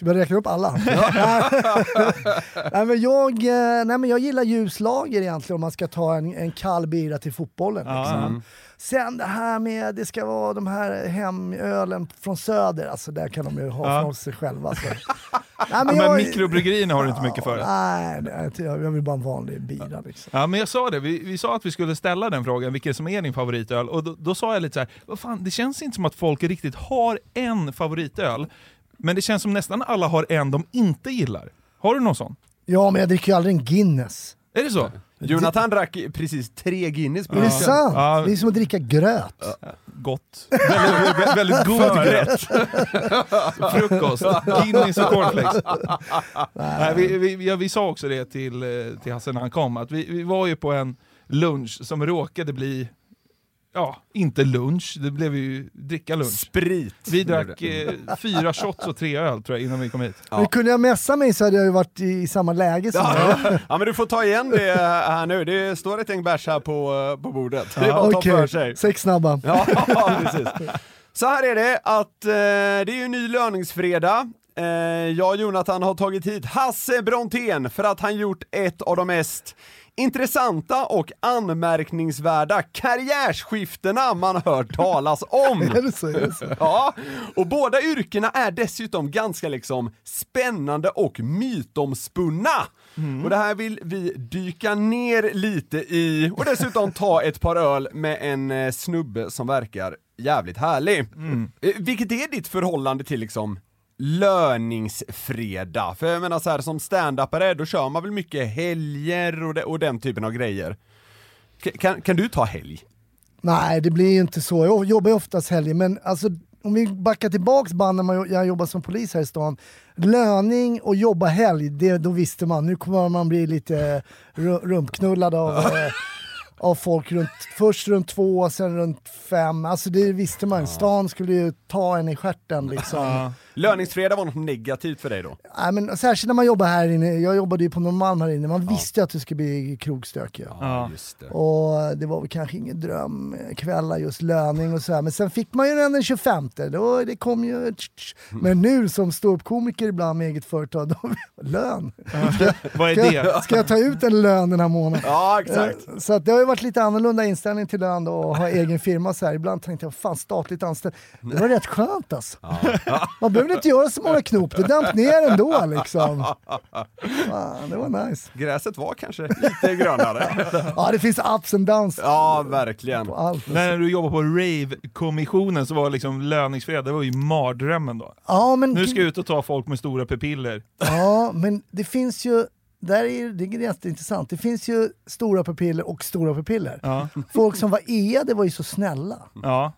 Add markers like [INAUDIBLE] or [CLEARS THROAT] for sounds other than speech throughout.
Ska jag räkna upp alla? [LAUGHS] [LAUGHS] nej, men jag, eh, nej, men jag gillar ljuslager egentligen om man ska ta en, en kall bira till fotbollen. Liksom. Sen det här med, det ska vara de här hemölen från söder, alltså där kan de ju ha Ja. från sig själva. Alltså. [LAUGHS] nej, Ja, men mikrobryggerierna har du inte mycket för. Nej, nej, jag jag vill bara en vanlig bira. Liksom. Ja, men jag sa det, vi, vi sa att vi skulle ställa den frågan, vilken som är din favoritöl, och då, då sa jag lite så här, vad fan, det känns inte som att folk riktigt har en favoritöl, men det känns som nästan alla har en de inte gillar. Har du någon sån? Ja, men jag dricker ju aldrig en Guinness. Är det så? Jonathan drack precis tre Guinness på Är det sant? Ja. Det är som att dricka gröt. Gott. Väldigt, vä- väldigt god gröt. [LAUGHS] Frukost, Guinness och cornflakes. Nej, vi, vi, ja, vi sa också det till, eh, till Hasse när han kom, att vi, vi var ju på en lunch som råkade bli, ja, inte lunch, det blev ju dricka lunch. Sprit. Vi drack eh, fyra shots och tre öl tror jag innan vi kom hit. Men kunde jag messa mig så hade jag ju varit i, i samma läge som Ja, [LAUGHS] ja men du får ta igen det här nu, det står ett gäng bärs här på, på bordet. [LAUGHS] Det är bara att ta Okej, för sig. sex snabba. Ja, [LAUGHS] precis. Så här är det att eh, det är ju ny löningsfredag. Eh, jag och Jonathan har tagit hit Hasse Brontén för att han gjort ett av de mest intressanta och anmärkningsvärda karriärskiftena man hört talas om. [LAUGHS] Är det så? Är det så? Ja, och båda yrkena är dessutom ganska liksom spännande och mytomspunna. Och det här vill vi dyka ner lite i och dessutom ta ett par öl med en eh, snubbe som verkar jävligt härlig. Eh, Vilket är ditt förhållande till liksom löningsfredag? För jag menar så här som stand-upare, då kör man väl mycket helger och, de, och den typen av grejer. K- Kan, kan du ta helg? Nej, det blir ju inte så. Jag jobbar ju oftast helger, men alltså om vi backar tillbaks band när jag jobbade som polis här i stan. Löning och jobba helg, det, då visste man, nu kommer man bli lite ru- rumpknullad av, [LAUGHS] eh, av folk runt, först runt två, sen runt fem. Alltså det visste man. Stan skulle ju ta en i stjärten liksom. Löningsfredag var något negativt för dig då? Nej, men särskilt när man jobbar här inne, jag jobbade ju på Norrmalm här inne, man visste ju att det skulle bli krogstök ju. Ja. just det. Och det var väl kanske ingen drömkvällar just löning och så här. Men sen fick man ju den den 25, då, det kom ju... [LAUGHS] Men nu som ståuppkomiker ibland med eget företag, då, [LAUGHS] lön. [LAUGHS] Vad är Ska, det? jag- ska jag ta ut en lön den här månaden? Ja, exakt. Eh, Så att det har ju varit lite annorlunda inställning till lön då, och ha egen firma så här. Ibland tänkte jag, fan statligt anställd, det var rätt skönt alltså. Man behöver inte göra så många knop, det damp ner ändå liksom. [LAUGHS] Fan, det var nice. Gräset var kanske lite grönare. [LAUGHS] Ja, det finns ups and downs Ja, verkligen. på allt. När du jobbade på Rave-kommissionen så var liksom löningsfredag, det var ju mardrömmen då. Ja, men Nu ska jag ut och ta folk med stora pupiller. Ja, men det finns ju, där är det är jätteintressant, det finns ju stora pupiller och stora pupiller. Ja. Folk som var EA, det var ju så snälla. Ja.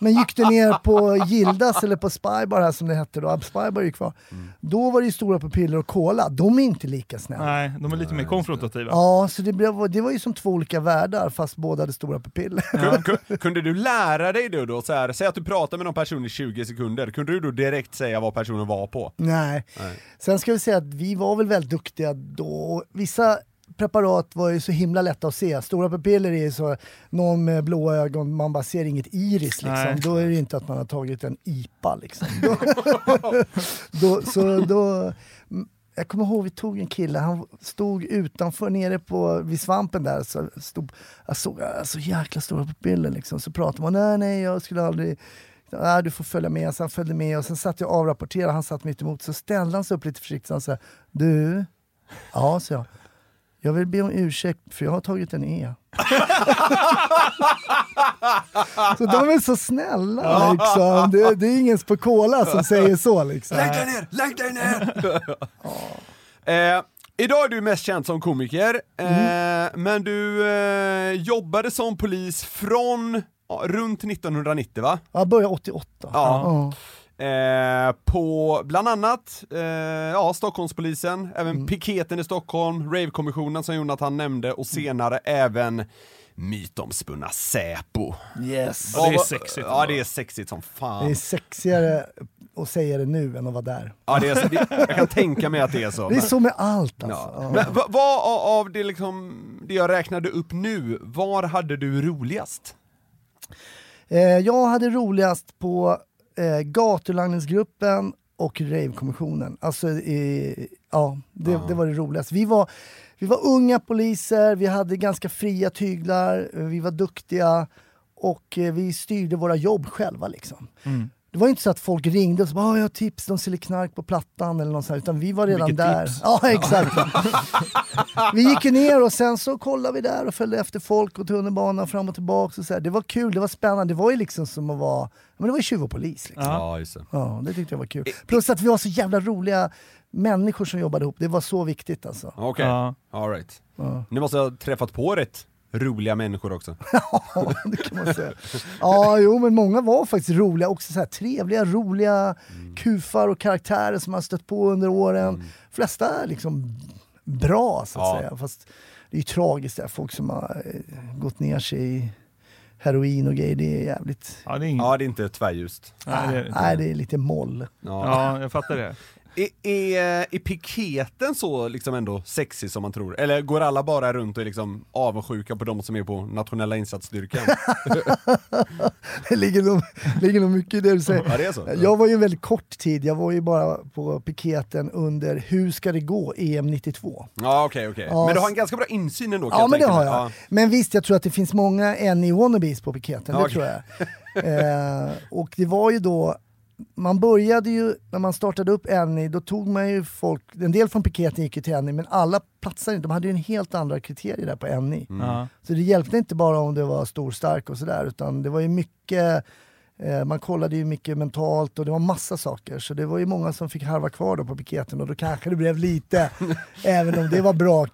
Men gick du ner på Gildas eller på Spybar här som det hette då, Spybar är ju kvar. Då var det ju stora pupiller och cola, de är inte lika snälla. Nej, de är lite mer konfrontativa. Ja, så det, blev, det var ju som två olika världar fast båda hade stora pupiller. Kun- Kunde du lära dig det då? Så här, säg att du pratar med någon person i 20 sekunder, kunde du då direkt säga vad personen var på? Nej. Sen ska vi säga att vi var väl väldigt duktiga då. Vissa preparat var ju så himla lätta att se. Stora pupiller är ju så, någon med blåa ögon, man bara ser inget iris liksom. Nej. Då är det inte att man har tagit en IPA liksom. [LAUGHS] [LAUGHS] Då, så då, jag kommer ihåg vi tog en kille, han stod utanför nere på, vid svampen där, så stod, jag såg så jäkla stora pupiller liksom. Så pratade man, nej nej jag skulle aldrig Ja, du får följa med. Så han följde med och sen satt jag och avrapporterade, han satt mitt emot. Så ställde han sig upp lite försiktigt och sa Du? Ja, så jag. Jag vill be om ursäkt för jag har tagit en E. [LAUGHS] så de är så snälla liksom. Det, det är ingen på Cola som säger så liksom. Lägg dig ner, lägg dig ner! [LAUGHS] eh, idag är du mest känd som komiker, eh, Mm. men du eh, jobbade som polis från ja, runt 1990 va? Jag började 88. Ja. Ja. Eh, på bland annat eh, ja, Stockholmspolisen, även piketen i Stockholm, Rave-kommissionen som Jonathan nämnde och senare även mytomspunna Säpo. Yes. Ja, det är sexigt Ja, det är sexigt som Det fan. är sexigare att säga det nu än att vara där. Ja, det är, det, jag kan tänka mig att det är så. Det är men- så med allt alltså. Ja. Ja. Men vad vad av det, liksom, det jag räknade upp nu, var hade du roligast? Eh, jag hade roligast på eh, gatulangningsgruppen och ravekommissionen. Alltså, eh, ja, det, det var det roligaste. Vi var, vi var unga poliser, vi hade ganska fria tyglar, vi var duktiga och eh, vi styrde våra jobb själva. Liksom. Det var inte så att folk ringde och sa "Ah, jag har tips, de säljer knark på Plattan eller något sånt, utan vi var redan Vilket där. tips. [LAUGHS] Ja, exakt. vi gick ner och sen så kollade vi där och följde efter folk och tunnelbanan fram och tillbaka. Och så här. Det var kul, det var spännande. Det var ju liksom som att vara, men det var ju tjuv och polis. Liksom. Ja. just det. Ja, det tyckte jag var kul. Plus att vi var så jävla roliga människor som jobbade ihop. Det var så viktigt alltså. Okej, Ja. alright. Ja. Ni måste ha träffat på rätt roliga människor också. [LAUGHS] Ja, det kan man säga. Ja, jo, men många var faktiskt roliga, också så här trevliga, roliga kufar och karaktärer som man stött på under åren. flesta är liksom bra så att Ja. säga. Fast det är ju tragiskt, det här, folk som har eh, gått ner sig i heroin och grejer. Det är jävligt... Ja, det är inget. Ja, det är inte tvärljust. Nej, det är det inte. Nej, det är lite moll. Ja. Ja, jag fattar det. Är, är, är piketen så liksom ändå sexig som man tror? Eller går alla bara runt och är liksom avundsjuka på de som är på nationella insatsstyrkan? [LAUGHS] Det ligger nog, ligger nog mycket i det du säger. Ja, det är så? Jag var ju en väldigt kort tid, jag var ju bara på piketen under Hur ska det gå? EM 92. Ja, okej, okej. Ja, Men du har en ganska bra insyn ändå kan Ja jag men det har jag. Men visst, jag tror att det finns många NI-wannabes på piketen, det Ja, tror jag. [LAUGHS] eh, och det var ju då, man började ju, när man startade upp NI, då tog man ju folk, en del från piketen gick ju till NI, men alla platsade inte, de hade ju en helt andra kriterier där på NI. Ja. Så det hjälpte inte bara om det var stor, stark och sådär, utan det var ju mycket eh, man kollade ju mycket mentalt och det var massa saker, så det var ju många som fick harva kvar då på piketen och då kanske det blev lite, [LAUGHS] även om det var bra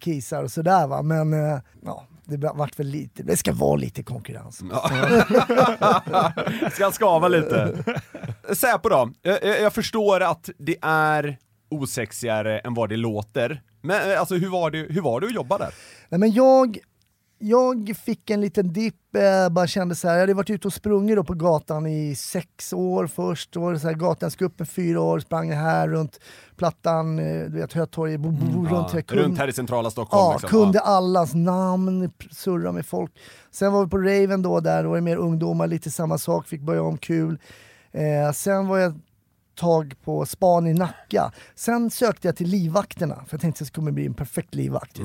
kisar och sådär va, men eh, ja, det vart väl lite, det ska vara lite konkurrens. [LAUGHS] Ska skava lite. Säpo då, jag, jag- jag förstår att det är osexigare än vad det låter. Men eh, alltså hur var det, hur var det att jobba där? Nej, men jag, jag fick en liten dipp, eh, bara kände så här, jag hade varit ute och sprungit då på gatan i sex år först, då var det så här Gatlandsgruppen fyra år, sprang här runt Plattan, eh, du vet Hötorget, bo, bo, runt, Ja, kund- runt här i centrala Stockholm Ja, liksom. kunde allas namn, surra med folk. Sen var vi på Raven då, där då var det mer ungdomar, lite samma sak, fick börja om kul. Eh, sen var jag tag på span i Nacka. Sen sökte jag till livvakterna, för jag tänkte att jag skulle bli en perfekt livvakt. ju.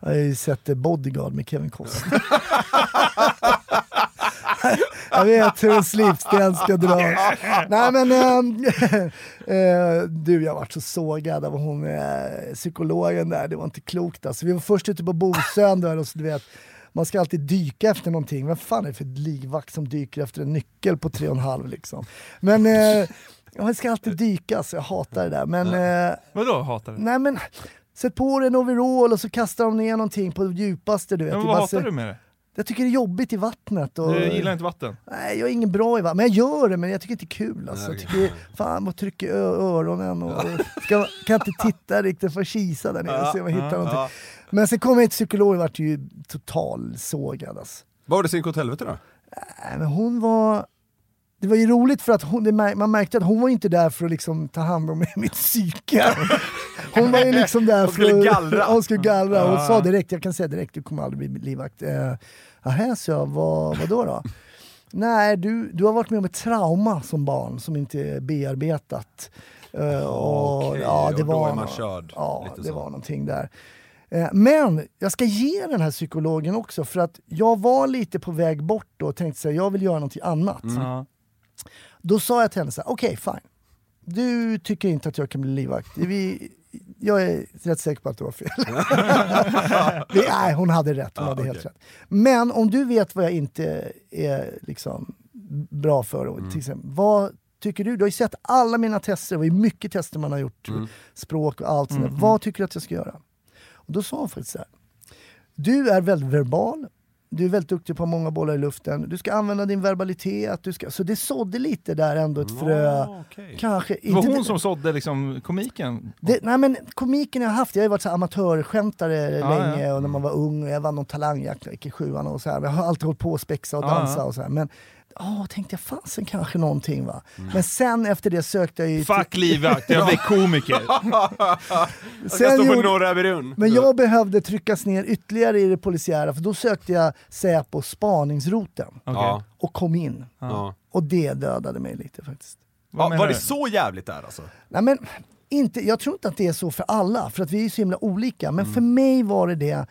jag har ju sett eh, Bodyguard med Kevin Costner. [LAUGHS] jag vet hur en slipsten ska dras. Nej men, ehm, [LAUGHS] eh, du jag varit så sågad av hon eh, psykologen där, det var inte klokt alltså. Vi var först ute på Bosön där och så du vet, man ska alltid dyka efter någonting. Vad fan är det för livvakt som dyker efter en nyckel på tre och en halv liksom? Men man ska alltid dyka så jag hatar det där. Men, eh, Vadå hatar du? nej men, sätt på dig en overall och så kastar de ner någonting på det djupaste du vet. Men Det vad bara hatar så- du med det? Jag tycker det är jobbigt i vattnet. Och, Du gillar inte vatten? Nej, jag är ingen bra i vatten. Men jag gör det, men jag tycker inte det är kul. Alltså. Jag tycker, fan vad trycker i öronen och ska, kan inte titta riktigt, får kisa där nere och se om jag hittar någonting. Men sen kom jag till psykolog och vart ju total sågad. Alltså. Vad var det som gick åt helvete då? Nej, men hon var... Det var ju roligt för att hon, det mär, man märkte att hon var inte där för att liksom ta hand om [LAUGHS] mitt psyke. Hon var ju liksom där Hon skulle för att... gallra. Hon skulle gallra. Hon Ja. sa direkt, jag kan säga direkt, du kommer aldrig bli livvakt. Eh, Jaha, så jag, vad, vad då? då? [LAUGHS] Nej, du, du har varit med om ett trauma som barn som inte är bearbetat. Eh, och, Okej, ja, det och då var är man körd, Ja, lite det så. var någonting där. Eh, Men jag ska ge den här psykologen också för att jag var lite på väg bort då och tänkte säga jag vill göra någonting annat. Mm. Då sa jag till henne så här, okej fine. Du tycker inte att jag kan bli livvakt. Vi, jag är rätt säker på att du har fel. [LAUGHS] Vi- Nej, hon hade rätt. Hon Ja, hade helt okej. rätt. Men om du vet vad jag inte är liksom bra för, Mm. till exempel, vad tycker du? Du har ju sett alla mina tester, det var ju mycket tester man har gjort, Mm. språk och allt sånt där. Vad tycker du att jag ska göra? Och då sa hon faktiskt så här. Du är väldigt verbal, du är väldigt duktig på många bollar i luften, du ska använda din verbalitet, du ska... så det sådde lite där ändå ett frö. Ah, okej. Kanske Det var inte hon som sådde liksom komiken? det, nej men komiken jag har haft, jag har ju varit så amatörskämtare Ja, länge ja. och när man var ung, och jag vann någon talangjakt i sjuan och så här. Jag har alltid hållit på att spexa och dansa ja. och så här. Men ja, tänkte jag, fasen kanske någonting va. Men sen efter det sökte jag ju... Fuck livvakt, jag blir komiker. [LAUGHS] Jag sen stå på gjorde- Norra Brunn. men jag behövde tryckas ner ytterligare i det polisiära för då sökte jag Säpo spaningsroten. Ja. och kom in. Ja. Och det dödade mig lite faktiskt. Ja, var det så jävligt där alltså? Nej, men inte, jag tror inte att det är så för alla, för att vi är så himla olika. Men för mig var det det.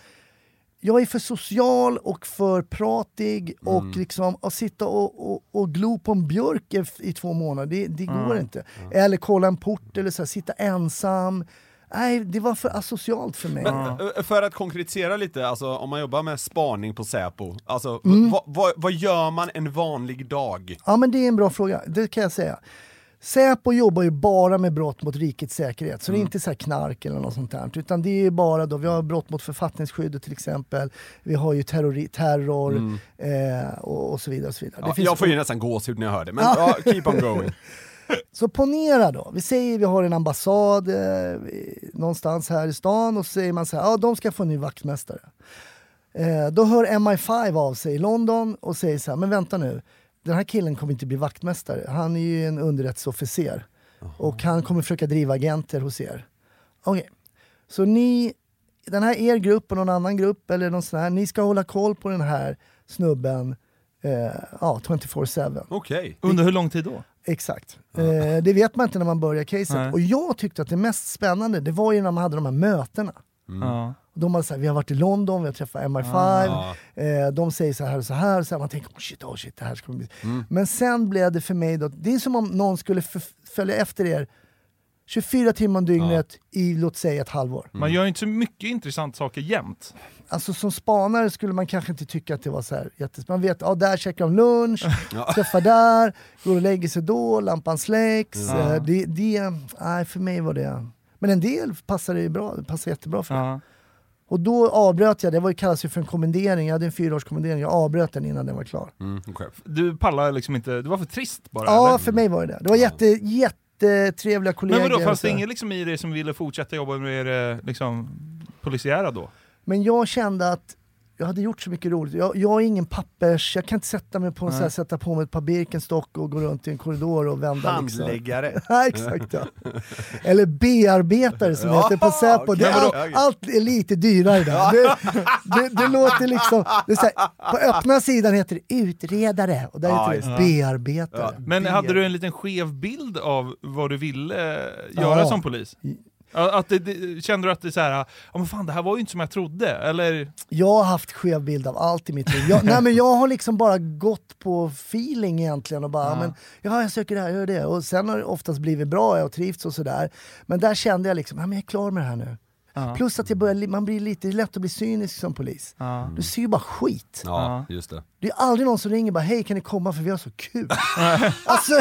Jag är för social och för pratig och liksom att sitta och, och, och glo på en björk i, i två månader, det, det går inte. Eller kolla en port eller så här, sitta ensam. Nej, det var för asocialt för mig. Men ö, för att konkretisera lite, alltså om man jobbar med spaning på Säpo, alltså Mm. vad, vad, vad gör man en vanlig dag? Ja men det är en bra fråga, det kan jag säga. Säpo jobbar ju bara med brott mot rikets säkerhet, så det är inte så här knark eller något sånt där. Utan det är bara då, vi har brott mot författningsskyddet till exempel, vi har ju terrori- terror eh, och, och så vidare. Och så vidare. Ja, jag får ju nästan gåshud när jag hör det, men ja, keep on going. [LAUGHS] Så ponera då, vi säger vi har en ambassad eh, någonstans här i stan och så säger man så här, ja de ska få en ny vaktmästare. Eh, då hör MI5 av sig i London och säger så här, men vänta nu, den här killen kommer inte bli vaktmästare, han är ju en underrättelseofficer och han kommer försöka driva agenter hos er. Okej, så ni, den här er grupp och någon annan grupp eller någon sån här, ni ska hålla koll på den här snubben eh, ja, 24-7. Okej. Under hur lång tid då? Exakt. Eh, det vet man inte när man börjar caset. Nej. Och jag tyckte att det mest spännande, det var ju när man hade de här mötena. Ja. De hade sagt, vi har varit i London, vi har träffat MI5, Ah. eh, de säger så här och så här, så här. man tänker oh shit, oh shit, det här ska bli... Mm. Men sen blev det för mig då, det är som om någon skulle följa efter er 24 timmar om dygnet i låt säga ett halvår. Man gör ju inte så mycket intressanta saker jämt. Alltså som spanare skulle man kanske inte tycka att det var så här jättes... Man vet, ja där käkar de lunch, [LAUGHS] träffar där, går och lägger sig då, lampan släcks. Ja. Eh, Det, det, nej för mig var det... Men en del passar ju bra, det passar jättebra för. Ja. Och då avbröt jag, det var ju kallas ju för en kommendering, jag hade en fyraårskommendering, jag avbröt den innan den var klar. Mm, okej. Du pallar liksom inte, det var för trist bara Ja, eller? för mig var det det. Det var jätte, jättetrevliga kollegor. Men vadå, fanns det inget liksom i dig som ville fortsätta jobba med det liksom, polisiära då? Men jag kände att jag hade gjort så mycket roligt. Jag, jag är ingen pappers, jag kan inte sätta mig på en så här, sätta på mig ett par Birkenstock och gå runt i en korridor och vända liksom. Handläggare. [LAUGHS] Ja, exakt ja. Eller bearbetare som Ja, heter på Säpo. Okej, är allt, är lite dyrare där. Det, det, det låter liksom, det är så här, på öppna sidan heter det utredare och där Ja, heter det bearbetare. Ja. Men hade du en liten skev bild av vad du ville göra Ja. som polis? Att det, det, kände du att det är så här, ja men fan det här var ju inte som jag trodde, eller? Jag har haft skev bild av allt i mitt liv. Jag, nej, men jag har liksom bara gått på feeling egentligen och bara, Ja. men, ja jag söker det här, jag gör det. Och sen har det oftast blivit bra, jag har trivts och sådär. Men där kände jag liksom, ja, men jag är klar med det här nu. Ja. Plus att jag börjar, man blir lite det är lätt att bli cynisk som polis. Ja. Du ser ju bara skit. Ja, just det. Det är aldrig någon som ringer bara hej kan ni komma för vi har så kul. [LAUGHS] alltså,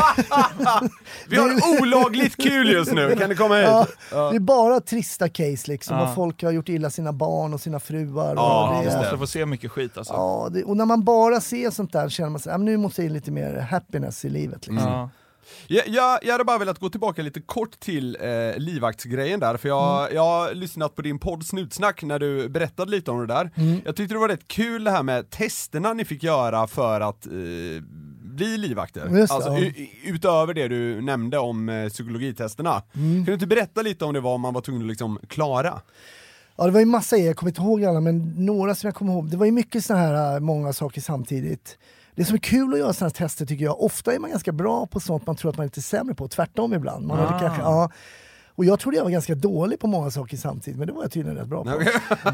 Vi har [LAUGHS] olagligt kul just nu, kan du komma hit? ja, det är bara trista case liksom. Ja. Och folk har gjort illa sina barn och sina fruar. Ja, och Du det, just måste få se mycket skit alltså. Ja, det, och när man bara ser sånt där känner man sig, men nu måste jag in lite mer happiness i livet. Liksom. Ja. Jag, jag, jag hade bara velat gå tillbaka lite kort till eh, livvaktsgrejen där, för jag, jag har lyssnat på din podd Snutsnack när du berättade lite om det där. Jag tyckte det var rätt kul det här med testerna ni fick göra för att eh, bli livvakter. Just alltså, ja. utöver det du nämnde om eh, psykologitesterna. Kan du inte berätta lite om det var man var tvungen att liksom klara? Ja, det var ju massa jag kommer inte ihåg alla, men några som jag kommer ihåg. Det var ju mycket såna här, äh, många saker samtidigt. Det som är kul att göra sådana här tester tycker jag, ofta är man ganska bra på sånt man tror att man är lite sämre på, tvärtom ibland. Man Ah. kanske, ja, och jag trodde jag var ganska dålig på många saker samtidigt, men det var jag tydligen rätt bra på.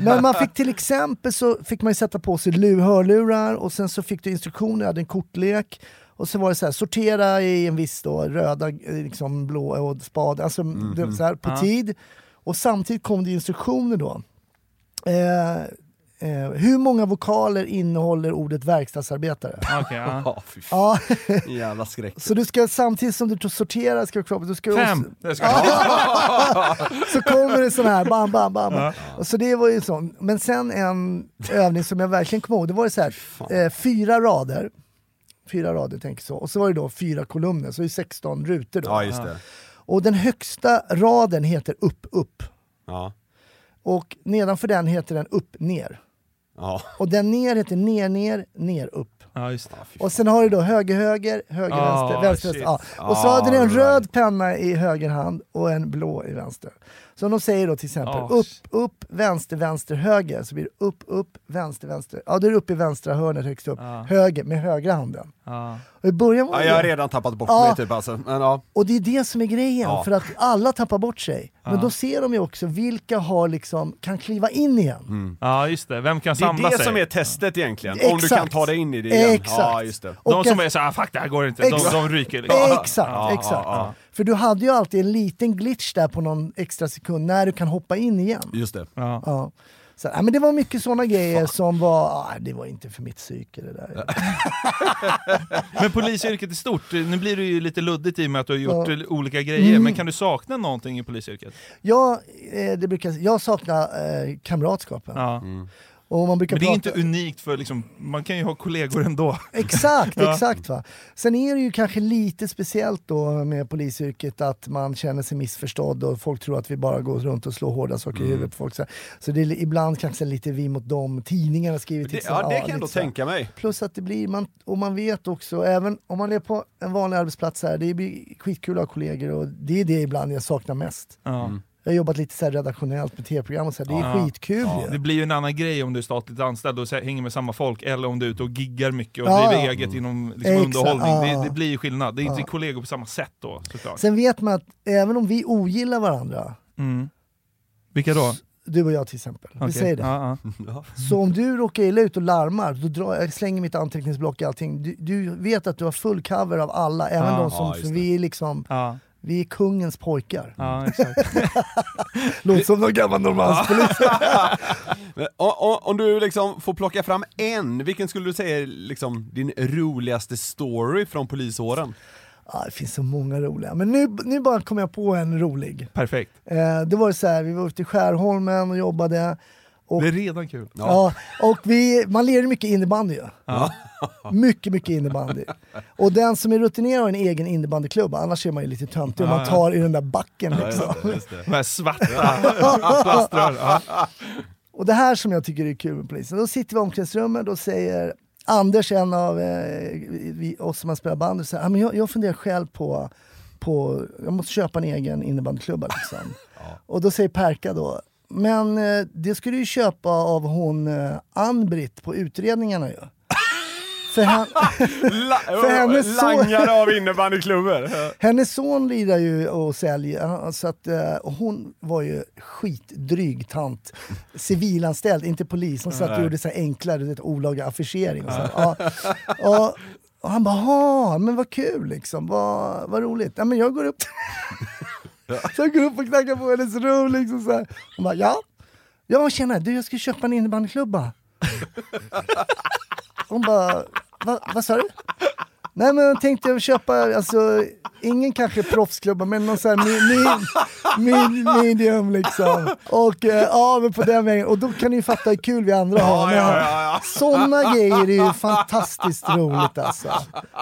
Men man fick till exempel så fick man ju sätta på sig lu- hörlurar och sen så fick du instruktioner, jag hade en kortlek Och så var det så här, sortera i en viss då, röda, eh, liksom blå och spad, alltså det, så här, på Ja. tid. Och samtidigt kom det instruktioner då. Eh, eh, hur många vokaler innehåller ordet verkstadsarbetare? Okej, ja. [LAUGHS] [LAUGHS] Jävla skräck. så du ska samtidigt som du sorterar ska du kroppen, du ska Fem! också- Det ska [LAUGHS] så kommer det sån här bam, bam, bam. Ja. Och så det var ju sån. Men sen en övning som jag verkligen kommer ihåg, det var det så här, eh, fyra rader. Fyra rader, tänker så. Och så var det då fyra kolumner, så det är 16 rutor då. Ja, just det. Och den högsta raden heter upp, upp. Ja. Och nedanför den heter den upp, ner. Ja. Och den ner heter ner, ner, ner, upp. Ja, just det. Och sen har du då höger, höger, höger, Ah, vänster, vänster, vänster. Ja. Och så hade du en All röd penna i höger hand och en blå i vänster. Så om de säger då till exempel Ah, upp, upp, vänster, vänster, höger. Så blir det upp, upp, vänster, vänster. Ja, då är det upp i vänstra hörnet högst upp. Ah. Höger med högra handen. Ja. Och i början var Ja, jag har redan tappat bort Ja. mig typ alltså. Men ja. Och det är det som är grejen, för att alla tappar bort sig. Men då ser de ju också vilka har liksom, kan kliva in igen. ja, just det. Vem kan Det är samla det sig? som är testet egentligen. Om du Exakt. kan ta dig in i det igen. Exakt. Ja, just det. De Och som är såhär, ah, fuck det här går inte, de, Exakt. de ryker liksom. Exakt, exakt. Ja, ja. För du hade ju alltid en liten glitch där på någon extra sekund när du kan hoppa in igen. Just det. Ja. Ja. Så, ja, men det var mycket sådana grejer som var, ah, det var inte för mitt psyke det där. [LAUGHS] Men polisyrket är stort, nu blir det ju lite luddigt i och med att du har gjort Ja. eh, olika grejer, Mm. men kan du sakna någonting i polisyrket? Jag, eh, det brukar, jag saknar eh, kamratskapen. Ja. Och man brukar Men det är prata, inte unikt för liksom, man kan ju ha kollegor ändå. Exakt, [LAUGHS] Ja. exakt. Va? Sen är det ju kanske lite speciellt då med polisyrket att man känner sig missförstådd och folk tror att vi bara går runt och slår hårda saker Mm. i huvudet på folk. Så, så det är ibland kanske lite vi mot dem, tidningarna skriver till det ja, det kan jag ändå tänka mig. Plus att det blir, man, och man vet också, även om man är på en vanlig arbetsplats här, det blir skitkul att ha kollegor och det är det ibland jag saknar mest. Ja. Jag har jobbat lite så här redaktionellt med tv-program och så här, det är Ja. skitkul Det ju. blir ju en annan grej om du är statligt anställd och hänger med samma folk, eller om du är ute och giggar mycket och Ja, driver ja. eget inom liksom, underhållning. ja. Det, det blir ju skillnad, det är inte Ja. kollegor på samma sätt då såklart. Sen vet man att även om vi ogillar varandra, Mm. Vilka då? du och jag till exempel, vi Okej. säger det. Ja, [LAUGHS] ja. Så om du råkar illa ut och larmar, då drar, jag slänger mitt anteckningsblock och allting. Du, du vet att du har full cover av alla, även Ja. de som, Ja, det. vi är liksom, Ja, vi är kungens pojkar. ja, exakt. [LAUGHS] Låter som någon gammal Norrmalmspolis. [LAUGHS] Om du liksom får plocka fram en, vilken skulle du säga är liksom din roligaste story från polisåren? Ja, det finns så många roliga. Men nu, nu bara kom jag på en rolig. Perfekt. Eh, det var så här, vi var ute i Skärholmen och jobbade. Och, Det är redan kul. ja. och vi, man lirade mycket innebandy ju. Mycket, mycket innebandy. Och den som är rutinerad har en egen innebandyklubb, annars är man ju lite töntig om Ja, man ja. tar i den där backen liksom. De här svarta plaströr. Ja. Och det här som jag tycker är kul med polisen, då sitter vi i omklädningsrummet och säger Anders, en av eh, vi, oss som har spelat bandy, säger, ah, men jag, jag funderar själv på, på, jag måste köpa en egen innebandyklubba liksom. Och då säger Perka då, men eh, det ska du ju köpa av hon eh, Ann-Britt på utredningarna ju. För, han, [LAUGHS] För hennes son- Langare av innebandyklubbor. hennes son lirar ju och säljer, så att, eh, och hon var ju skitdryg tant. Civilanställd, inte polis. Hon satt och gjorde så här enklare, vet, olaga affischering. Och, så. Ja. Och, och han bara, "Ha, men vad kul liksom, vad, vad roligt. Ja, men jag går upp Så jag går upp och knackar på hennes rum liksom så här. Hon bara, ja? Ja tjena, du jag ska köpa en innebandyklubba. [LAUGHS] Hon bara, Va, vad sa du? Nej men jag tänkte köpa, alltså, ingen kanske proffsklubba men någon sån här mi, mi, mi, medium liksom. Och eh, ja, men på den vägen. Och då kan ni ju fatta hur kul vi andra har. Ja, ja, ja. Såna grejer är ju fantastiskt roligt alltså.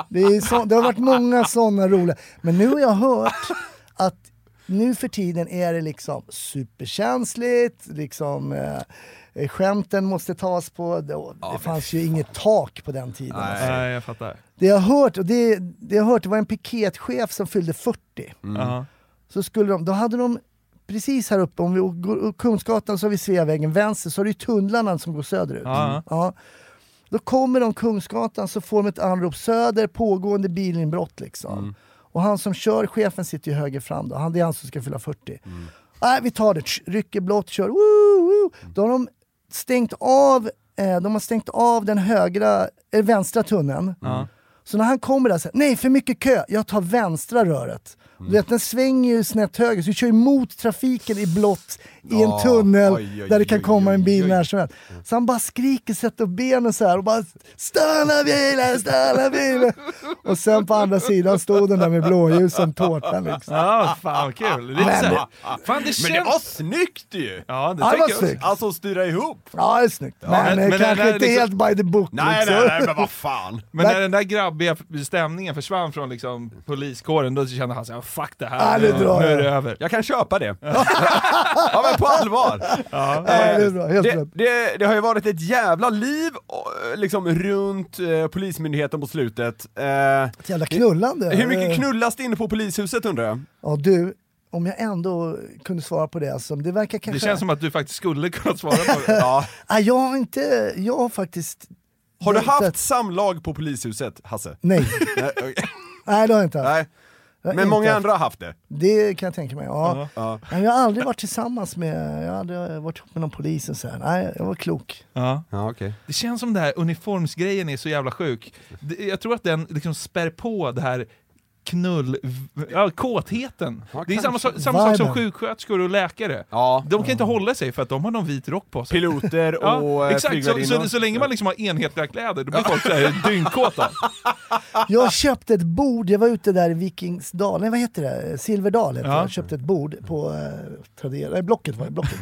Det, är så, det har varit många såna roliga. Men nu har jag hört att nu för tiden är det liksom superkänsligt, liksom eh, skämten måste tas på, det, det fanns ju inget tak på den tiden. alltså. Nej, jag fattar. Det jag har hört, och det, det jag har hört, det var en piketchef som fyllde 40. Ja. Så skulle de, då hade de precis här uppe, om vi går upp Kungsgatan så har vi Sveavägen, vänster så har du tunnlarna som går söderut. Ja. Ja. Då kommer de Kungsgatan så får de ett anrop söder, pågående bilinbrott liksom. Och han som kör, chefen sitter ju höger fram då, han, det är han som ska fylla 40. Nej, vi tar det, rycker blått, kör, woo, woo. Då har de stängt av, eh, de har stängt av den högra, eh, vänstra tunneln. Ja. Så när han kommer där säger nej för mycket kö, jag tar vänstra röret. Mm. Du vet, den svänger ju snett höger, så vi kör ju mot trafiken i blått i en Ja, tunnel oj, oj, där det kan oj, komma en oj, bil oj. när som helst. Så han bara skriker, sätter upp benen så här och bara stanna bilen, stanna bilen. Och sen på andra sidan stod den där med blåljus som tårtan liksom. Ja, fan vad kul. Lite Men- här- fan, det känns... Men det var snyggt ju! Ja, det Ja, det var snyggt. Alltså styra ihop. Ja, det är snyggt. men men- eh, men kanske det inte liksom- helt by the book Nej, liksom. nej, nej, men vad fan. Men när den där grabbiga stämningen försvann från liksom poliskåren, då kände han såhär, fuck det Ja, här, nu, drar nu är jag. det över. Jag kan köpa det. ja men på allvar. Ja, det är bra, helt det, det, det har ju varit ett jävla liv liksom runt eh, Polismyndigheten på slutet. Eh, Ett jävla knullande. hur mycket knullas det inne på polishuset undrar jag? Ja du, om jag ändå kunde svara på det, alltså, det verkar Det kanske... känns som att du faktiskt skulle kunna svara på det. [LAUGHS] Ja. Jag har inte, jag har faktiskt... Har du haft samlag på polishuset, Hasse? Nej, [LAUGHS] nej det har jag inte haft. Nej. Men inte många haft. andra har haft det. Det kan jag tänka mig, ja. Ja. Men jag har aldrig varit tillsammans med, jag har aldrig varit ihop med någon polis och så här. Nej, jag var klok. Ja. Ja, okej. Det känns som den här uniformsgrejen är så jävla sjuk. Jag tror att den liksom spär på det här knull... Ja, kåtheten. Ja, det är samma, samma sak som sjuksköterskor och läkare. Ja. De kan inte hålla sig för att de har någon vit rock på sig. Piloter [LAUGHS] Ja, och eh, exakt, så, så, så länge man liksom har enhetliga kläder, då blir folk såhär [LAUGHS] dyngkåta. Jag köpte ett bord, jag var ute där i Vikingsdal, nej vad heter det? Silverdal heter Ja. Jag köpte ett bord på eh, Tradera, nej Blocket var det, Blocket.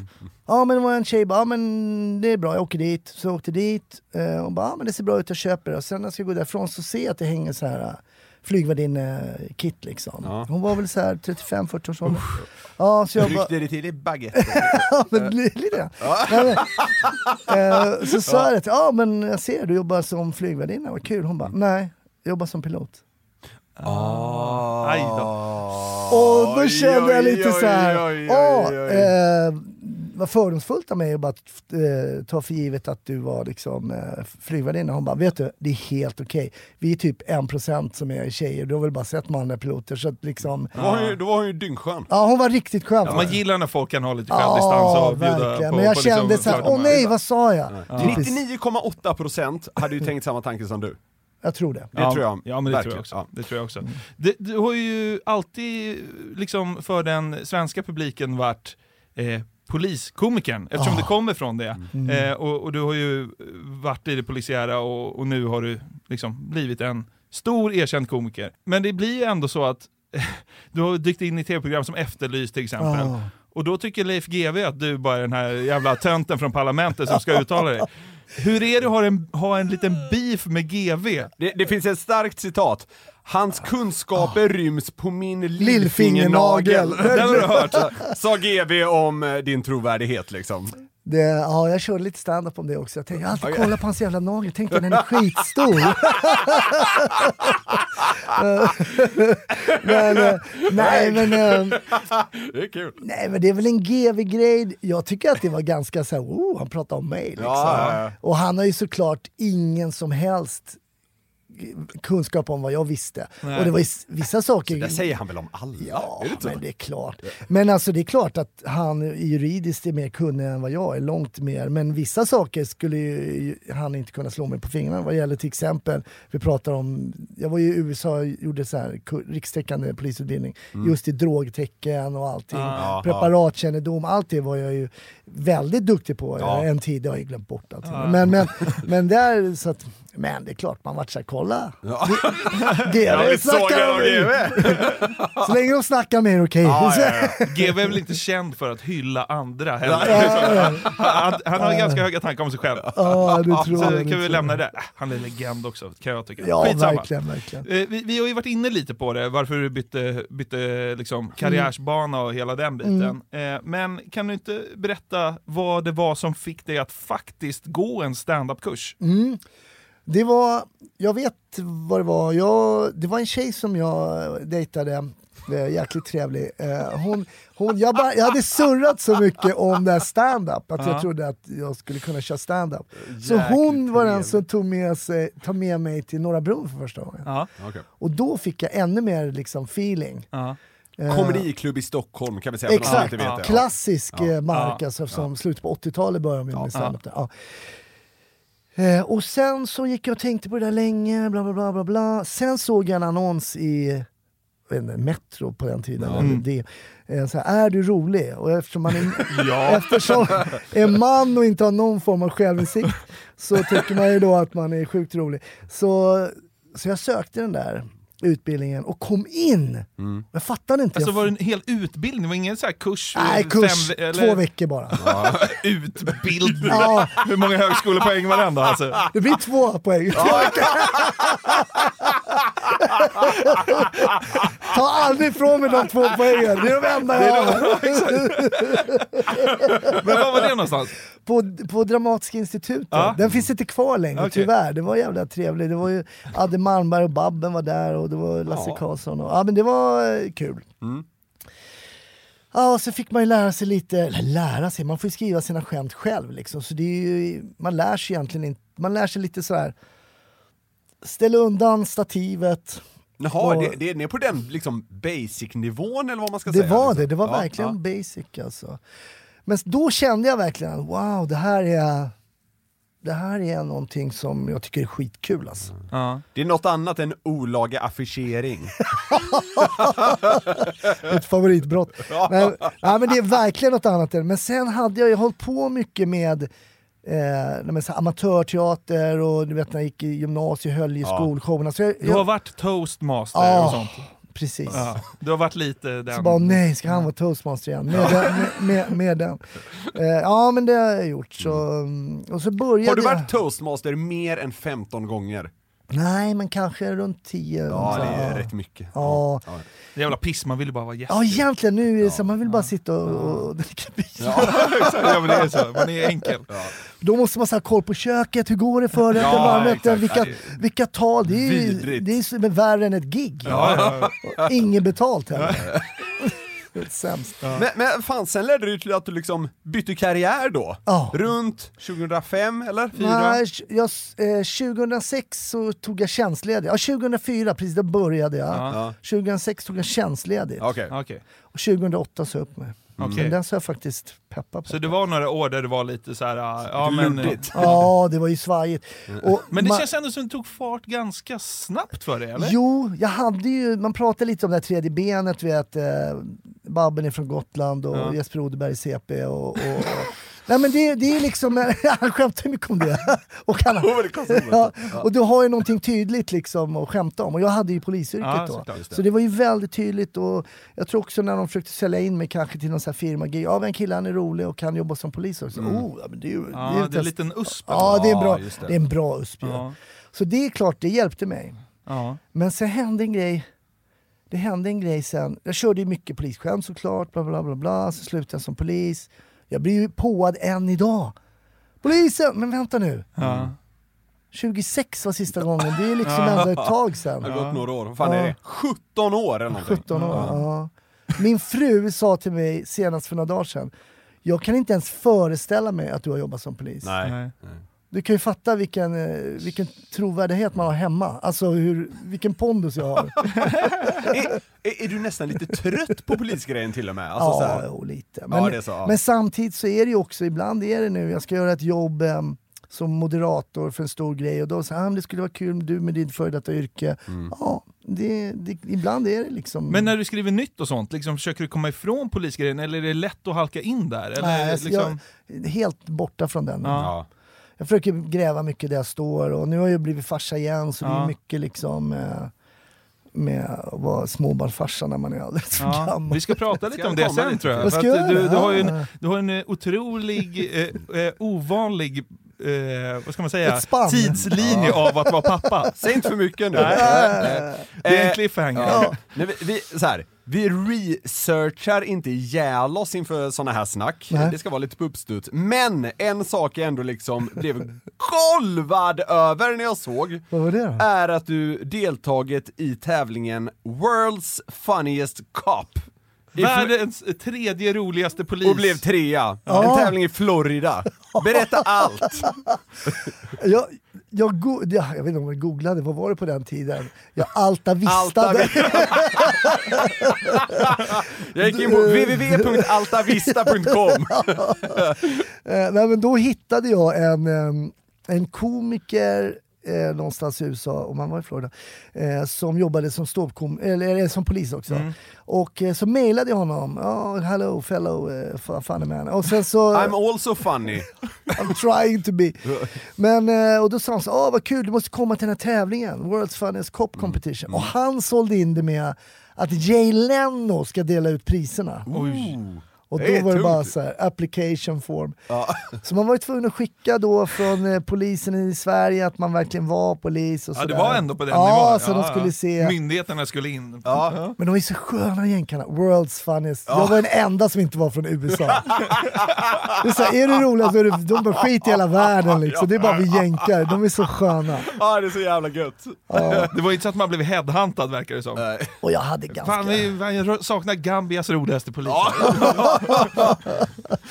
Ja men det var en tjej bara, ja men det är bra, jag åker dit. Så jag åkte dit, eh, och bara, ja men det ser bra ut, jag köper det. Och sen när jag ska gå därifrån så ser jag att det hänger så här flygvärdinne-kit liksom. Ja. Hon var väl så här 35-40 års ålder. Ja, så jag bara, Ryckte det till i baguette. [LAUGHS] ja, men li- lite grann. Men, eh, så sa jag det, ja men jag ser du jobbar som flygvärdinna, vad kul. Hon bara, nej, jag jobbar som pilot. Aj då. Och då kände jag oj, lite oj, så här, vad fördomsfullt av mig att bara eh, ta för givet att du var liksom eh, flygvärdinna. Hon bara, vet du, det är helt okej. Vi är typ en procent som är tjejer, du har väl bara sett manliga piloter. Så att liksom, Då var hon ju- Då var hon ju dyngskön. ja hon var riktigt skön. Ja, man gillar när folk kan ha lite självdistans Ja, och bjuda verkligen. på Men jag på kände liksom så här, åh nej, vad sa jag? Typiskt. 99,8% hade ju tänkt samma tanke som du. Jag tror det. Det tror jag. Ja men det tror jag också. Ja. Det tror jag också. Det, du har ju alltid liksom för den svenska publiken varit eh, poliskomikern, eftersom Ah. det kommer från det. Mm. Eh, och, och du har ju varit i det polisiära och, och nu har du liksom blivit en stor erkänd komiker. Men det blir ju ändå så att [LAUGHS] du har dykt in i tv-program som Efterlyst till exempel. Ah. Och då tycker Leif GW att du bara är den här jävla tönten från parlamentet som ska uttala dig. [LAUGHS] Hur är det att ha en, ha en liten beef med GV? Det, det finns ett starkt citat. Hans kunskaper ryms på min Lillfingernagel. lillfingernagel. Den har du hört. [LAUGHS] Sa GV om eh, din trovärdighet liksom. Det, ja, jag körde lite stand-up om det också. Jag tänkte, jag alltid Okej. kollat på hans jävla nagel, tänkte den är skitstor. [LAUGHS] men, eh, nej, men, eh, Det är kul. nej men det är väl en GV-grej. Jag tycker att det var ganska så här, oh, han pratar om mig. Liksom. Ja, ja, ja. Och han har ju såklart ingen som helst kunskap om vad jag visste. Nej. Och det var vissa saker... Det säger han väl om alla? Ja, det så? men det är klart. Men alltså det är klart att han juridiskt är mer kunnig än vad jag är, långt mer. Men vissa saker skulle ju han inte kunna slå mig på fingrarna vad gäller till exempel, vi pratar om, jag var i USA och gjorde så här rikstäckande polisutbildning, just i drogtecken och allting. Ah. Preparatkännedom, allt det var jag ju väldigt duktig på Ja. en tid, det har jag glömt bort allting. Men, men, men [LAUGHS] där, så att, men det är klart, man vart såhär, kolla! Ja. [LAUGHS] Snackar om. GV. [LAUGHS] Så länge de snackar med er okej. Ja, ja, ja. [LAUGHS] GW är väl inte känd för att hylla andra heller. Han, han har ganska höga tankar om sig själv. Ja, det tror Så jag. kan tror vi jag. lämna det. Han är legend också, kan jag tycka. Ja, Skitsamma. verkligen, verkligen. Eh, Vi, vi har ju varit inne lite på det, varför du bytte, bytte liksom karriärsbana och hela den biten. Mm. Men kan du inte berätta vad det var som fick dig att faktiskt gå en standup-kurs? Mm. Det var, jag vet vad det var, jag, det var en tjej som jag dejtade, eh, jäkligt trevlig. Eh, hon, hon, jag, bara, jag hade surrat så mycket om det här stand-up att Ja. jag trodde att jag skulle kunna köra stand-up. Så hon var den som tog med, sig, tog med mig till Norra Brunn för första gången. Ja. Och då fick jag ännu mer liksom, feeling. Ja. Eh, Komediklubb i Stockholm kan vi säga Exakt, inte vet det. klassisk Ja. mark, Ja. alltså, som slutet på 80-talet började med, med standup. Ja. Eh, och sen så gick jag och tänkte på det där länge, bla bla bla. bla, bla. Sen såg jag en annons i inte, Metro på den tiden. eller Det, eh, så här, är du rolig? Och eftersom man är, [LAUGHS] eftersom är man och inte har någon form av självinsikt så tycker man ju då att man är sjukt rolig. Så, så jag sökte den där utbildningen och kom in. Jag fattade inte. Alltså var det en hel utbildning? Det var ingen så här kurs? nej, fem- kurs, eller- två veckor bara. [LAUGHS] Utbildning? Ja. Hur många högskolepoäng var den då? Alltså? Det blir två poäng. [LAUGHS] Ta aldrig ifrån mig de två poängen, det är de enda jag har. [LAUGHS] Men var var det någonstans? På, på Dramatiska institutet. Ja. Den finns inte kvar längre Okej. tyvärr. Det var jävla trevligt. Det var ju Adde Malmberg och Babben var där och det var Lasse Ja. Karlsson. Och, ja men det var eh, kul. Mm. Ja, och så fick man ju lära sig lite, eller lära sig, man får ju skriva sina skämt själv liksom. Så det är ju, man lär sig egentligen inte, man lär sig lite sådär, ställa undan stativet. Jaha, Och- det, det är ner på den liksom basic-nivån eller vad man ska Det säga? var liksom. det, det var Ja, verkligen ja. basic alltså. Men då kände jag verkligen, wow, det här är, det här är någonting som jag tycker är skitkul alltså. Ja. Det är något annat än olaga affischering. [LAUGHS] Ett favoritbrott. [LAUGHS] Men, nej, men det är verkligen något annat. än- Men sen hade jag ju hållit på mycket med eh, så amatörteater och du vet när jag gick i gymnasiet höll i skolshowerna. Så jag, Du har jag, varit toastmaster Ja. och sånt? Precis. Ja. Du har varit lite den... Så bara, nej, ska han vara toastmaster igen? Med den. Med, med, med den. Eh, ja, men det har jag gjort. Så, mm, och så började Har du jag- varit toastmaster mer än 15 gånger? Nej, men kanske runt 10. Ja, så, det är rätt mycket. Ja. Jävla piss, man vill bara vara gäst. ja, egentligen nu är det så man vill bara sitta och, och dricka bira. [LAUGHS] ja, men det är så. Man är enkel. Då måste man ha koll på köket, hur går det för Ja, varmrätten, vilka, vilka tal. Det är ju Vidrigt. det är värre än ett gig. Ja, ja, Inget betalt heller. Sämst. Men, men fan, sen ledde det ju till att du liksom bytte karriär då? Ja. Runt 2005 eller? Nej, jag, eh, 2006 så tog jag tjänstledigt. Ja, 2004, precis, då började jag. Ja. 2006 tog jag tjänstledigt. Okej. Okej. Och 2008 sa jag upp mig. Okej. Men den ska jag faktiskt peppa på. Så det var några år där det var lite så här, ja men... Ja, det var ju svajigt. Och Men det känns ändå som det tog fart ganska snabbt för dig, eller? Jo, jag hade ju, man pratade lite om det här tredje benet, vet, eh, Babben är från Gotland och Ja. Jesper Odeberg CP och... och, och [LAUGHS] Nej men det, det är liksom, [LAUGHS] han skämtar mycket om det. [LAUGHS] och, han, ja, och du har ju någonting tydligt liksom att skämta om. Och jag hade ju polisyrket Ja, då. såklart, det. Så det var ju väldigt tydligt och jag tror också när de försökte sälja in mig kanske till någon sån här firma, ja men killen han är rolig och kan jobba som polis också. Oh, ja, men det är ju, Ja, det är ett en test- liten usp. Ja, det är en bra, det. det är en bra USP. Ja. Så det är klart, det hjälpte mig. Men sen hände en grej. Det hände en grej sen. Jag körde ju mycket polisskämt såklart, bla bla bla bla. Så slutade jag som polis. Jag blir ju påad än idag. Polisen! Men vänta nu. Ja. 26 var sista gången. Det är liksom ändå ett tag sen. Det har gått några år. Vad fan är Ja. det? 17 år eller någonting? 17 år. Ja. Min fru sa till mig senast för några dagar sedan. Jag kan inte ens föreställa mig att du har jobbat som polis. Nej. Nej. Du kan ju fatta vilken, eh, vilken trovärdighet man har hemma. Alltså hur, vilken pondus jag har. [LAUGHS] är, är, är du nästan lite trött på polisgrejen till och med? Alltså, så ja, här, jo, lite. Ja, Men, det är så, ja. men samtidigt så är det ju också, ibland är det nu, jag ska göra ett jobb em, som moderator för en stor grej och då säger han det skulle vara kul du med ditt före detta yrke. Mm. Ja, det, det, ibland är det liksom... Men när du skriver nytt och sånt, liksom, försöker du komma ifrån polisgrejen eller är det lätt att halka in där? Eller, Nej, alltså, liksom... jag helt borta från den. Ja. Ja. Jag försöker gräva mycket där jag står och nu har jag blivit farsa igen så det Ja. är mycket liksom eh, med att vara småbarnsfarsa när man är alldeles för Ja, gammal. vi ska prata lite om det det sen tror jag. För ska att jag du, du, har en, Ja. du har en otrolig, eh, eh, ovanlig, eh, vad ska man säga, tidslinje av att vara pappa. Säg inte för mycket nu. Nej. Eh, Det är en cliffhanger. Ja. Nej, vi, vi, så här, vi researchar inte ihjäl oss inför såna här snack. Nej. Det ska vara lite på uppstuds. Men en sak jag ändå liksom blev golvad över när jag såg Vad var det då? är att du deltagit i tävlingen World's Funniest Cop. Världens tredje roligaste polis. och blev trea. Ja. En tävling i Florida. Berätta [LAUGHS] allt! Jag, jag, go- ja, jag vet inte om jag googlade, vad var det på den tiden? Jag Alta altavistade. [LAUGHS] Jag gick in på www.altavista.com. [LAUGHS] Eh, nej, men då hittade jag en, em, en komiker eh, någonstans i USA, om han var i Florida, eh, som jobbade som, ståuppkom- eller, eller som polis också. Mm. Och så mejlade jag honom, oh, hello fellow uh, funny man. Och sen så... I'm also funny. [LAUGHS] I'm trying to be. Men, eh, och då sa han så, åh vad kul, du måste komma till den här tävlingen, World's Funniest Cop Mm. Competition. Och han sålde in det med att Jay Leno ska dela ut priserna. Och då Det var det bara så här, application form. [LAUGHS] Så man var ju tvungen att skicka då från eh, polisen i Sverige att man verkligen var polis och Ja, det sådär. var ändå på den ja, nivån. så de skulle se. Myndigheterna skulle in. Ja. Men de är så sköna jänkarna, world's funniest. Jag var den enda som inte var från USA. [LAUGHS] det är, så här, är du rolig så är du, de bara skit i hela världen liksom. Det är bara vi jänkar, de är så sköna. Ja, det är så jävla gött. Det var inte så att man blev headhuntad verkar det som. Och jag hade ganska... Fan, vi, jag saknar Gambias roligaste polis. [LAUGHS] [LAUGHS]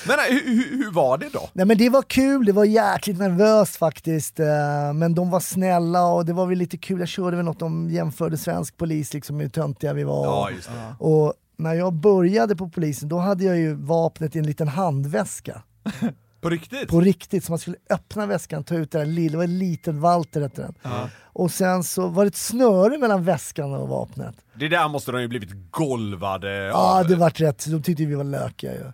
Men nej, hur, hur, var det då? Nej men det var kul, det var jäkligt nervöst faktiskt. eh, Men de var snälla och det var väl lite kul. Jag körde väl något, de jämförde svensk polis liksom hur töntiga vi var. Ja, just det. Och när jag började på polisen, då hade jag ju vapnet i en liten handväska. [LAUGHS] På riktigt? På riktigt, så man skulle öppna väskan, ta ut det där lilla, det var en liten Walter hette den. Och sen så var det ett snöre mellan väskan och vapnet. Det där måste de ju blivit golvade Ja, av. det vart rätt. De tyckte vi var lökiga ju. [LAUGHS]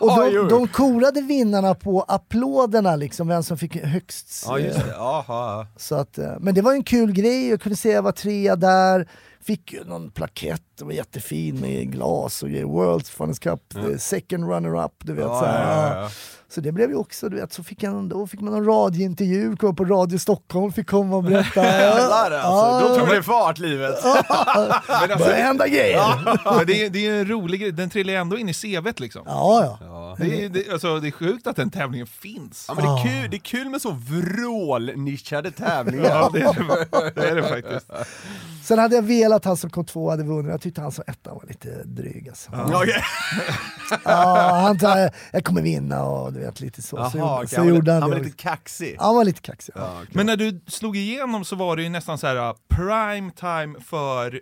Och Ja, de, de korade vinnarna på applåderna, liksom, vem som fick högst. Ja, just eh, det. Jaha. Så att, eh, men det var en kul grej, jag kunde säga jag var trea där. Fick ju någon plakett, det var jättefin med glas och. World's Funnest Cup, eh, second runner-up, du vet. Ja, så, här, ja, ja, så det blev ju också, du vet, så fick, jag, då fick man en radiointervju, kom på Radio Stockholm, fick komma och berätta. [LAUGHS] Jävlar alltså, då tog det fart livet. [LAUGHS] Men alltså, börjar hända grejer. men det, är, det är en rolig grej, den trillar ju ändå in i CVt liksom. Ja, ja. Det, är, det, alltså, det är sjukt att den tävlingen finns. Ja, men det, är kul, det är kul med så vrålnischade tävlingar. Ja, det är det, det, är det faktiskt. Sen hade jag velat att han som kom två hade vunnit, tyckte han som etta var lite dryg alltså. Ja. Okej. han sa jag kommer vinna och du vet lite så. så, Jaha, gjorde- okej, så han gjorde han han var det. lite kaxig. Han var lite kaxig. Ja. Men när du slog igenom så var det ju nästan så här uh, prime time för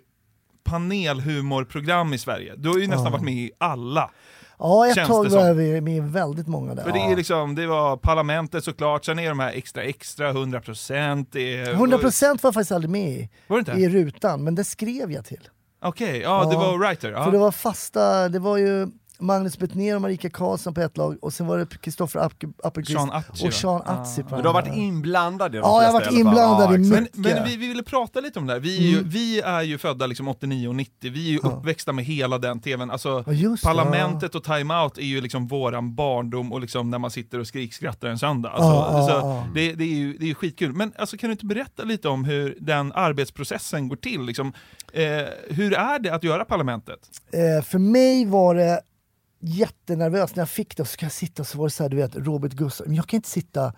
panelhumorprogram i Sverige. Du har ju nästan varit med i alla. Ja, ett Känns tag det var jag med med väldigt många där. För det, är liksom, det var Parlamentet såklart, sen är de här extra extra, 100%. Det är, 100% var jag faktiskt aldrig med i, Var det inte? i rutan, men det skrev jag till. Okej, ja, du Ja. var writer. Ja. För det var fasta, det var ju Magnus Bettner och Marika Karlsson på ett lag och sen var det Kristoffer App- Appelqvist och? Sean Ja. Atzi på Men du har varit inblandad i de Ja, jag har varit inblandad i exakt. Men, men vi, vi ville prata lite om det här. Vi är ju, Mm. vi är ju födda liksom 89 och 90, vi är ju uppväxta med hela den tvn. Alltså, Ja, Parlamentet och Time Out är ju liksom våran barndom och liksom när man sitter och skrikskrattar en söndag. Alltså, Ja, ja, så ja. Det, det, är ju, det är ju skitkul. Men alltså, kan du inte berätta lite om hur den arbetsprocessen går till? Liksom, eh, hur är det att göra Parlamentet? Eh, för mig var det jättenervöst när jag fick det, och så ska jag sitta och så var det så här, du vet, Robert Gustaf, men jag kan inte sitta,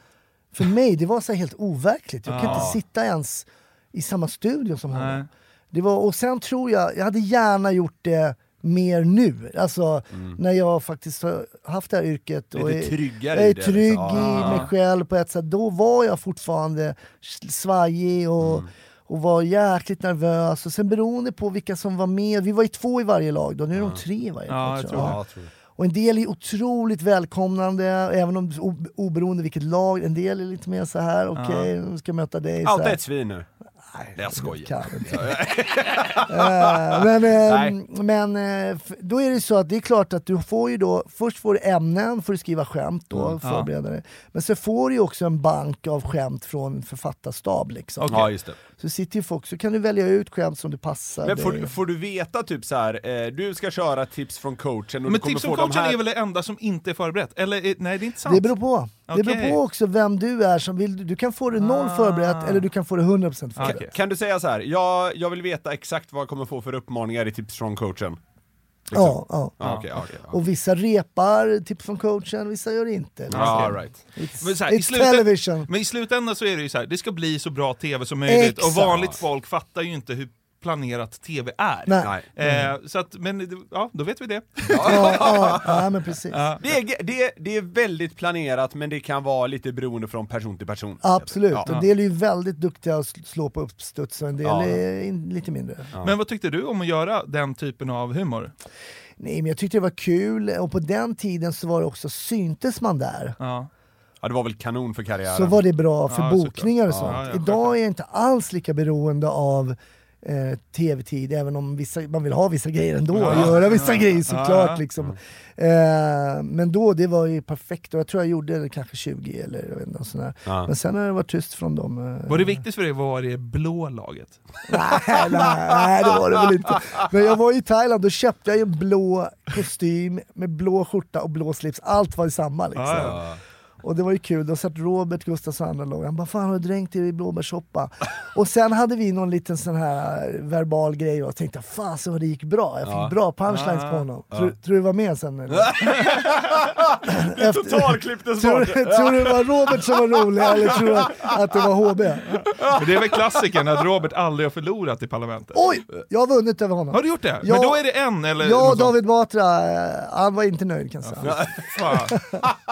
för [LAUGHS] mig det var så helt overkligt, jag kan Ja. inte sitta ens i samma studio som Nej. honom. Det var, och sen tror jag, jag hade gärna gjort det mer nu, alltså när jag faktiskt har haft det här yrket. och Lite är- jag är det, trygg liksom. i mig själv på ett sätt. Då var jag fortfarande svajig och, och var jäkligt nervös. Och sen beroende på vilka som var med, vi var ju två i varje lag då, nu är de tre i varje lag. jag tror tror jag. Ja, tror jag. Och en del är otroligt välkomnande, även om oberoende vilket lag. En del är lite mer så här, okej, nu ska jag möta dig. Allt är ett svin nu. Nej, jag skojar. [LAUGHS] [LAUGHS] Eh, men eh, men eh, f- då är det så att det är klart att du får ju då, först får du ämnen, får du skriva skämt då, Mm. förbereda dig. Men så får du ju också en bank av skämt från författarstab liksom. Ja, just det. Så sitter ju folk, så kan du välja ut skämt som du passar Men får, dig. får du veta typ så här, eh, du ska köra tips från coachen och Men du kommer tips få de coachen här... är väl det enda som inte är förberett? Eller är- nej, det är inte sant. Det beror på. Det beror på också vem du är som vill. Du kan få det noll Ah. förberett eller du kan få det 100% förberett. Okej. Kan du säga så här, jag, jag vill veta exakt vad jag kommer få för uppmaningar i tips från coachen? Liksom. Ja, ja. Ja, okej, okej, ja. Och vissa repar tips från coachen, vissa gör det inte. All right. It's, Men så här, i it's slutet- television. Men i slutändan så är det ju så här, det ska bli så bra tv som möjligt och Exakt. vanligt folk fattar ju inte hur planerat tv är. Nej. Nej. Eh, så att, men ja, då vet vi det. [LAUGHS] Ja, ja, ja, men precis. Ja. Det är, det, är, det är väldigt planerat men det kan vara lite beroende från person till person. Absolut, Ja. och en del är ju väldigt duktiga att sl- slå på uppstuds och en del Ja. är in, lite mindre. Men vad tyckte du om att göra den typen av humor? Nej men jag tyckte det var kul, och på den tiden så var det också, syntes man där, Ja. Ja, det var väl kanon för karriären. så var det bra för Ja, bokningar och sånt. ja, ja, Idag är jag inte alls lika beroende av eh, tv-tid, även om vissa, man vill ha vissa grejer ändå, Ja, göra vissa ja. grejer såklart. Ja. Liksom. Eh, men då, det var ju perfekt och jag tror jag gjorde kanske 20 eller jag vet inte, sån där. Ja. Men sen har det varit tyst från dem. eh. Var det viktigt för dig att vara i det blå laget? nej, nej, det var det väl inte. Men jag var i Thailand, då köpte jag en blå kostym med blå skjorta och blå slips. Allt var samma liksom. Ja, ja. Och det var ju kul, då satt Robert Gustafsson andra låg. Han bara “Fan har du dränkt dig i blåbärssoppa?” Och sen hade vi någon liten sån här verbal grej och jag tänkte “Fan så det gick bra, jag fick Ja. bra punchlines på honom”. Tror, tror du var med sen eller? [LAUGHS] Totalklipptes tror, bort! tror du det var Robert som var rolig eller tror du att, det var HB? Men det är väl klassikern att Robert aldrig har förlorat i parlamentet? Oj! Jag har vunnit över honom. Har du gjort det? Ja. Men då är det en eller? Sånt? David Batra, eh, han var inte nöjd kan jag säga. Fan.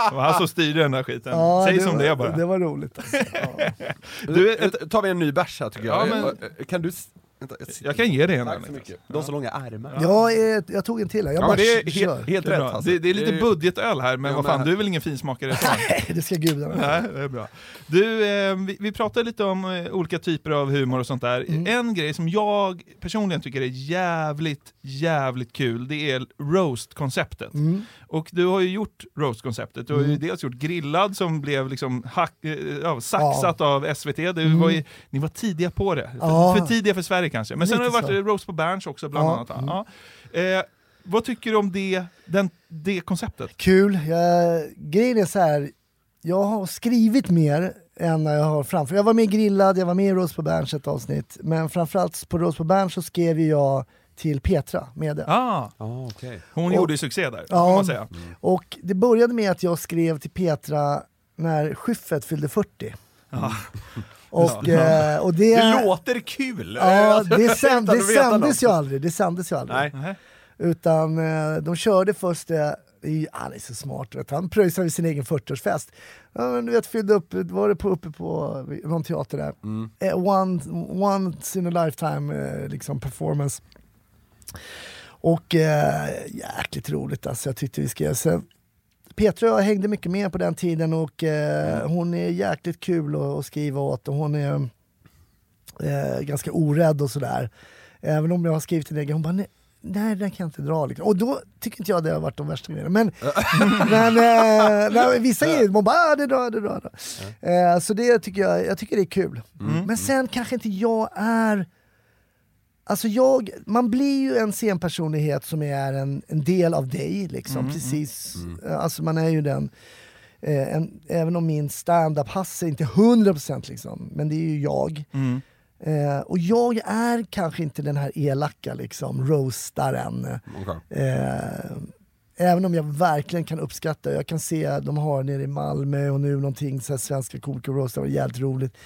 Det var han som styrde den där skiten. Ja, Säg som var, det är bara. Det var roligt. Alltså. [LAUGHS] Ja. Du, tar vi en ny bärs här tycker jag. Ja, men- Eh, Kan du... Vänta, jag, jag kan ge dig en. Tack så mycket. De så långa ärmar. Jag, är- jag tog en till här, jag Ja, bara det är kör. helt, helt Det är, rätt bra. alltså. det, det är lite ju- budgetöl här, men Ja, vad fan, men- du är väl ingen finsmakare? [LAUGHS] Nej, det ska gudarna Nej, det är bra. Du, eh, vi, vi pratade lite om eh, olika typer av humor och sånt där. Mm. En grej som jag personligen tycker är jävligt, jävligt kul, det är roast-konceptet. Mm. Och du har ju gjort roast-konceptet. Du har ju Mm. dels gjort Grillad som blev liksom hack, eh, ja, saxat av SVT. Du var ju, ni var tidiga på det. För, Mm. Ja. för tidiga för Sverige kanske. Men sen har det varit så. roast på Berns också bland Ja. annat. Mm. Ja. Eh, vad tycker du om det, den, det konceptet? Kul. Jag, grejen är så här. jag har skrivit mer än jag har framför. Jag var med i Grillad, jag var med i Rose på Berns ett avsnitt. Men framförallt på Rose på Berns så skrev jag till Petra med det. Ah, Ah, okej. hon Och- gjorde ju succé där, Ja. man säga. Och det började med att jag skrev till Petra när Schyffert fyllde 40. Ah. Och, eh, och det... Det låter kul! Ja, [LAUGHS] det, sänd, det sändes ju aldrig. Det sändes ju aldrig. Nej. Utan eh, de körde först det, i- han är så smart, vet. du. han pröjsade vid sin egen 40-årsfest. Ja, men du vet, fyllde upp, var det på, uppe på någon teater där. Mm. Eh, one, once in a lifetime eh, liksom performance. Och eh, jäkligt roligt alltså, jag tyckte vi skrev. Sen, Petra och jag hängde mycket med på den tiden och eh, hon är jäkligt kul att, att skriva åt och hon är eh, ganska orädd och sådär. Även om jag har skrivit en egen, hon bara nej, nej den kan jag inte dra. Liksom. Och då tycker inte jag det har varit de värsta grejerna. Men, [LAUGHS] men eh, nej, vissa grejer, man bara ah, det drar, det drar. Eh, så det tycker jag, jag tycker det är kul. Men sen kanske inte jag är Alltså jag, man blir ju en scenpersonlighet som är en, en del av dig, liksom. precis. Eh, Alltså man är ju den. Eh, en, även om min stand-up-Hasse inte är 100% liksom, men det är ju jag. Mm. Eh, och jag är kanske inte den här elaka liksom, roastaren. Okej. Eh, även om jag verkligen kan uppskatta, jag kan se de har nere i Malmö och nu någonting, så här, svenska komiker roastar, det var jävligt roligt.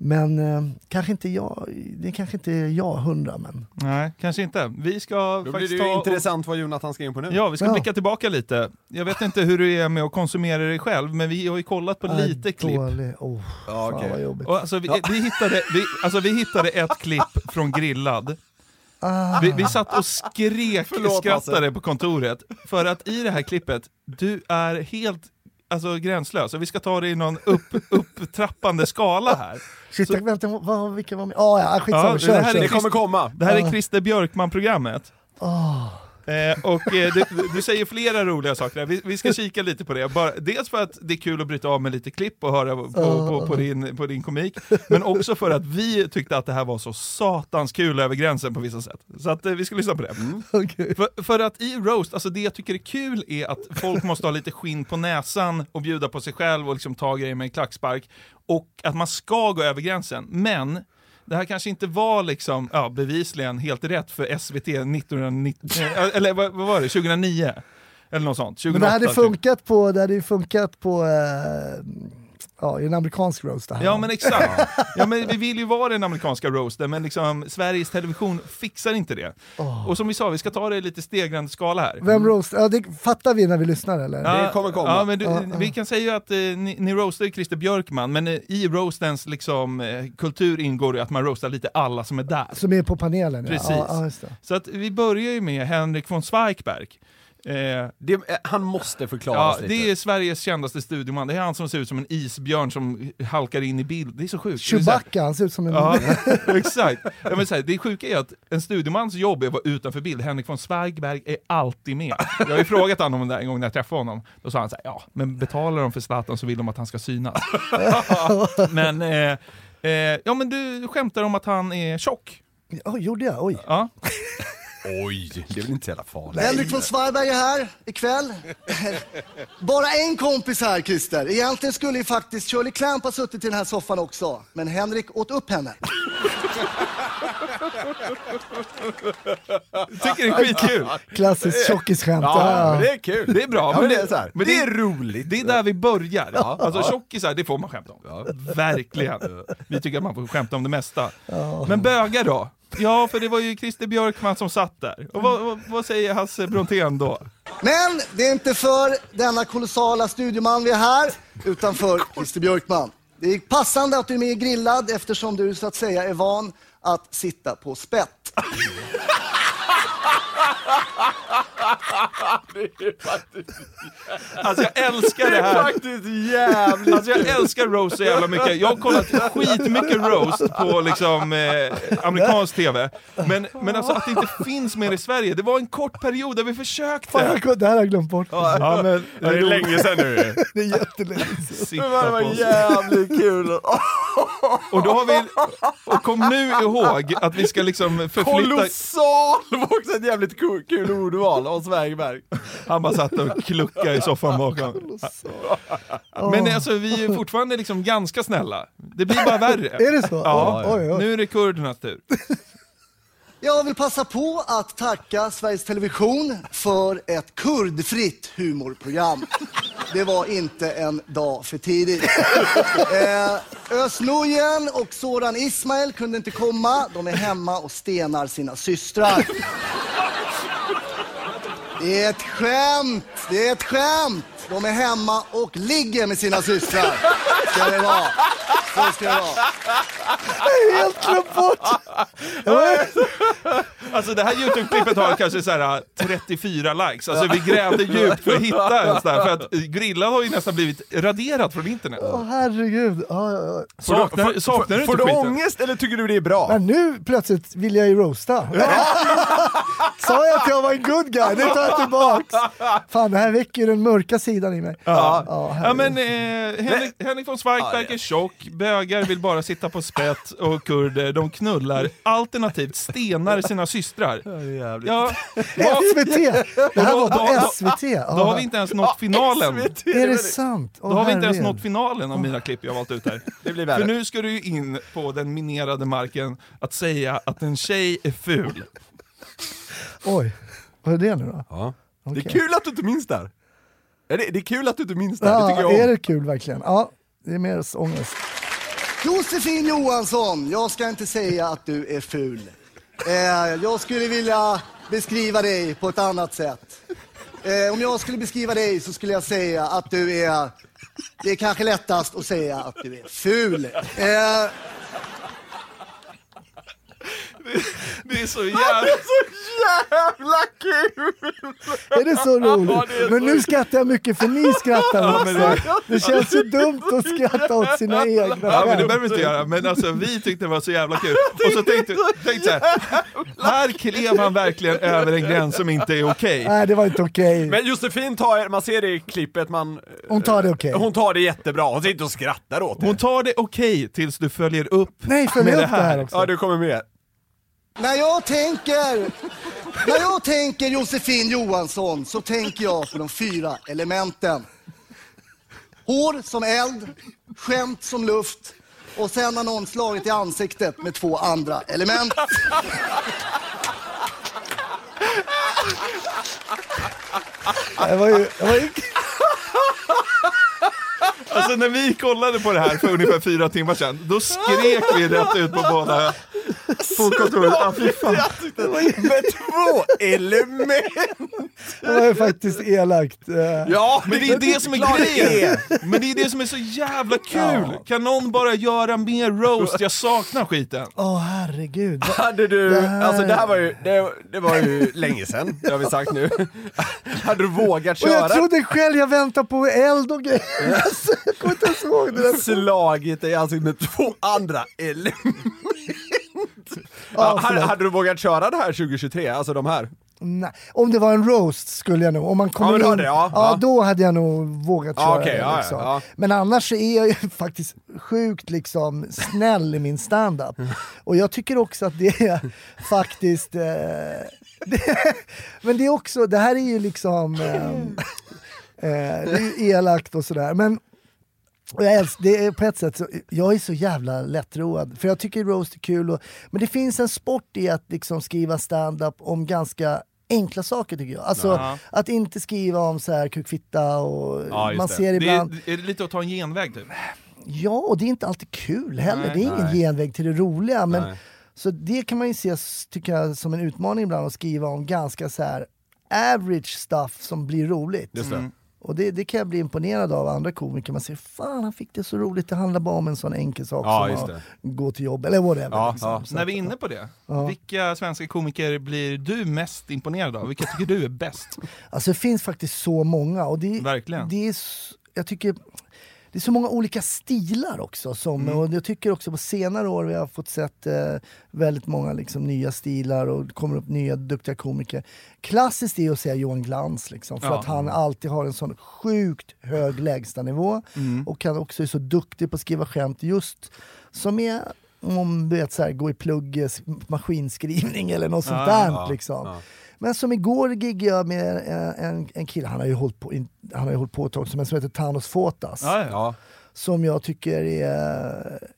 Men eh, kanske inte jag, det kanske inte är jag hundra men. Nej, kanske inte. Vi ska Då blir det ju ta och- intressant vad Jonathan ska in på nu. Ja, vi ska Ja. blicka tillbaka lite. Jag vet inte hur du är med att konsumera dig själv, men vi har ju kollat på lite Äh, klipp. Dålig. Oh, Ja, fan okej. vad jobbigt. Och alltså, vi, vi, hittade, vi, alltså, vi hittade ett klipp från Grillad. Ah, Vi, vi satt och skrek, Förlåt, skrattade Hasse. på kontoret, för att i det här klippet, du är helt alltså, gränslös. Och vi ska ta det i någon upp, upptrappande skala här. Shit, så- vänta, vad, vilka var med? Ah, ja, skitsamma, Ja, kör, det här är kör. Det kommer komma. Det här är. Christer Björkman-programmet. Ah. Eh, och eh, du, du säger flera roliga saker. Vi, vi ska kika lite på det. Bara, dels för att det är kul att bryta av med lite klipp och höra på, på, på, din, på din komik, men också för att vi tyckte att det här var så satans kul över gränsen på vissa sätt. Så att eh, vi ska lyssna på det. [LAUGHS] Okej. För, för att i roast, alltså det jag tycker är kul är att folk måste ha lite skinn på näsan och bjuda på sig själv och liksom ta grejer med en klackspark. Och att man ska gå över gränsen. Men det här kanske inte var liksom, ja, bevisligen helt rätt för SVT 1990, eh, eller vad, vad var det, 2009? Eller något sånt. 2008, Men det hade typ. funkat på, det hade funkat på eh, ja, i en amerikansk roast det här. Ja men exakt. Ja, men vi vill ju vara den amerikanska roasten, men liksom, Sveriges Television fixar inte det. Åh. Och som vi sa, vi ska ta det i lite stegrande skala här. Vem roast? Ja, det fattar vi när vi lyssnar eller? Det kommer komma. Ja, men du, Ja, ja. Vi kan säga att eh, ni, ni roastar ju Christer Björkman, men eh, i roastens liksom, eh, kultur ingår det att man roastar lite alla som är där. Som är på panelen? Ja. Precis. Ja, ja, just det. Så att vi börjar ju med Henrik von Zweigbergk. Eh, det, eh, han måste förklara Ja, lite. det är Sveriges kändaste studioman. Det är han som ser ut som en isbjörn som halkar in i bild. Det är så sjukt. Chewbacca, han ser ut som en... Ja, [LAUGHS] exakt. Ja, men så här, det sjuka är att en studiomans jobb är att vara utanför bild. Henrik von Zweigbergk är alltid med. Jag har ju frågat honom om det där en gång när jag träffade honom. Då sa han så här, ja, men betalar de för Zlatan så vill de att han ska synas. [LAUGHS] men, eh, eh, ja men du skämtar om att han är tjock. Ja, gjorde jag? Oj. Ja. Oj, det är väl inte så jävla farligt. Henrik von Zweigbergk är här ikväll. [LAUGHS] Bara en kompis här, Christer. Egentligen skulle ju faktiskt Shirley Clamp ha suttit i den här soffan också, men Henrik åt upp henne. [LAUGHS] Tycker det är skitkul. Klassiskt tjockisskämt. Ja, Ja, men det är kul. Det är bra. Ja, men det, är så här. men det är roligt. Det är där vi börjar. Alltså tjockisar, det får man skämta om. Verkligen. Vi tycker att man får skämta om det mesta. Men bögar då? Ja, för det var ju Christer Björkman som satt där. Och vad, vad, vad säger Hasse Brontén då? Men det är inte för denna kolossala studioman vi är här, utan för Christer Björkman. Det är passande att du är med i Grillad eftersom du så att säga är van att sitta på spett. [LAUGHS] Alltså jag älskar det Det är här. faktiskt jävligt Alltså jag älskar Rose så jävla mycket. Jag har kollat skitmycket Roast på liksom, eh, amerikansk TV. Men, men alltså att det inte finns mer i Sverige, det var en kort period där vi Fan, försökte. jag, det här har jag glömt bort. Ja, men, Ja, det är länge sedan nu. Det är jättelänge sedan. Det var jävligt kul. Och då har vi, och kom nu ihåg att vi ska liksom förflytta, Kolossal var också ett jävligt kul, kul ordval av Svägberg. han bara satt och kluckade i soffan bakom. Men alltså vi är fortfarande liksom ganska snälla, det blir bara värre. [LAUGHS] Är det så? Ja, Oj, oj. nu är det kurdernas tur. [LAUGHS] Jag vill passa på att tacka Sveriges Television för ett kurdfritt humorprogram. Det var inte en dag för tidigt. [LAUGHS] Eh, Özz och Soran Ismail kunde inte komma. De är hemma och stenar sina systrar. Det är ett skämt! Det är ett skämt! De är hemma och ligger med sina systrar. Ska det vara. Så ska det vara. Helt glömt bort! Alltså det här Youtube-klippet har kanske så här 34 likes, alltså vi grävde djupt för att hitta en sån här, för att Grillad har ju nästan blivit raderat från internet. Åh herregud. Ja, ja, ja. Saknar, saknar du Får inte du skiten? ångest eller tycker du det är bra? Men nu plötsligt vill jag ju roasta. Sa jag att jag var en good guy? Det tar jag tillbaks. Fan, det här väcker ju den mörka sidan i mig. Ja, Ja, ja men eh, Henrik, Henrik von Zweigbergk är tjock, bögar vill bara sitta på spett och kurder de knullar alternativt stenar sina systrar. Ja, SVT! Det här var Då- på då- SVT. då har vi inte ens nått finalen. Är det sant? Då har vi inte ens nått finalen av mina klipp jag har valt ut här. Det blir För nu ska du ju in på den minerade marken att säga att en tjej är ful. Oj, vad är det nu då? Ja. Det Okej. är kul att du inte minns det. Ja, Det, det är kul att du inte minns det här, det Ja, tycker jag om. är det kul verkligen? Ja, det är mer ångest. Josefin Johansson, jag ska inte säga att du är ful. Eh, jag skulle vilja beskriva dig på ett annat sätt. Eh, om jag skulle beskriva dig så skulle jag säga att du är... Det är kanske lättast att säga att du är ful. Eh, Det är så jävla... Jävla kul! Är det så roligt? Men nu skrattar jag mycket för ni skrattar också. Det känns ju dumt att skratta åt sina egna Ja men det behöver vi inte göra, men alltså vi tyckte det var så jävla kul. [LAUGHS] Och så tänkte tänkte så här, här klev han verkligen över en gräns som inte är okej. Nej, det var inte okej. Men Josefin tar, man ser det i klippet, man, Hon tar det okej. hon tar det jättebra, hon sitter inte och skrattar åt det. Hon tar det okej tills du följer upp Nej, följ med upp det det här här. också. Ja, du kommer med när jag tänker... När jag tänker Josefin Johansson så tänker jag på de fyra elementen. Hår som eld, skämt som luft och sen har någon slagit i ansiktet med två andra element. Det var ju, det var ju, Alltså när vi kollade på det här för ungefär fyra timmar sedan, då skrek vi rätt ut på båda på kontoret. Ah, fy fan. Med två element! Det var ju faktiskt elakt. Eh, Ja, Men det är det som är grejen! Men det är det som är så jävla kul! Kan någon bara göra mer roast? Jag saknar skiten. Åh herregud. [LAUGHS] Hade du, Det här- alltså det här var ju, det, det var ju länge sedan, det har vi sagt nu. [LAUGHS] Hade du vågat Och jag köra, trodde själv jag väntade på eld och grejer. Alltså, [LAUGHS] jag kommer inte ens ihåg det där. slagit dig alltså med två andra element. Ja, Ja, hade, hade du vågat köra det här 2023, alltså de här? Nej. Om det var en roast skulle jag nog, om man kommer Ja, in, det, ja. ja, Ja. då hade jag nog vågat köra okej, det. Liksom. ja. Men annars så är jag ju [LAUGHS] faktiskt sjukt liksom snäll i min standup. Och jag tycker också att det är [LAUGHS] faktiskt... Eh, det, [LAUGHS] men det är också, det här är ju liksom... Eh, eh, det är ju elakt och sådär. Men och jag älskar, det är på ett sätt, så, jag är så jävla lättroad, för jag tycker roast är kul. Och, men det finns en sport i att liksom skriva stand-up om ganska enkla saker tycker jag. Alltså Ja. att inte skriva om så här kukfitta och Ja, man det. ser Det ibland... är, är det lite att ta en genväg typ? Ja, och det är inte alltid kul heller. Nej. det är ingen Nej. genväg till det roliga. Men, Nej. så det kan man ju se tycker jag, som en utmaning ibland att skriva om ganska så här average stuff som blir roligt. Just det. Mm. Och det, det kan jag bli imponerad av andra komiker. Man säger fan han fick det så roligt, det handlar bara om en sån enkel sak Ja, som att gå till jobb eller whatever. Ja, liksom. ja. Så När vi är inne på det, Ja. vilka svenska komiker blir du mest imponerad av? Vilka tycker du är bäst? Alltså det finns faktiskt så många. Och det, Verkligen. det är, jag tycker det är så många olika stilar också. Som, Mm. Och jag tycker också på senare år vi har fått sett eh, väldigt många liksom, nya stilar och det kommer upp nya duktiga komiker. Klassiskt är att säga Johan Glans, liksom, för Ja. att han alltid har en sån sjukt hög lägstanivå Mm. och han också är så duktig på att skriva skämt just som är om du vet, så här, gå i plugg, eh, maskinskrivning eller något sånt Ja, där. ja, liksom. Men som igår giggade jag med eh, en, en kille, han har ju hållit på, in, han har ju hållit på ett tag, som heter Thanos Fotas. Ja, ja. Som jag tycker är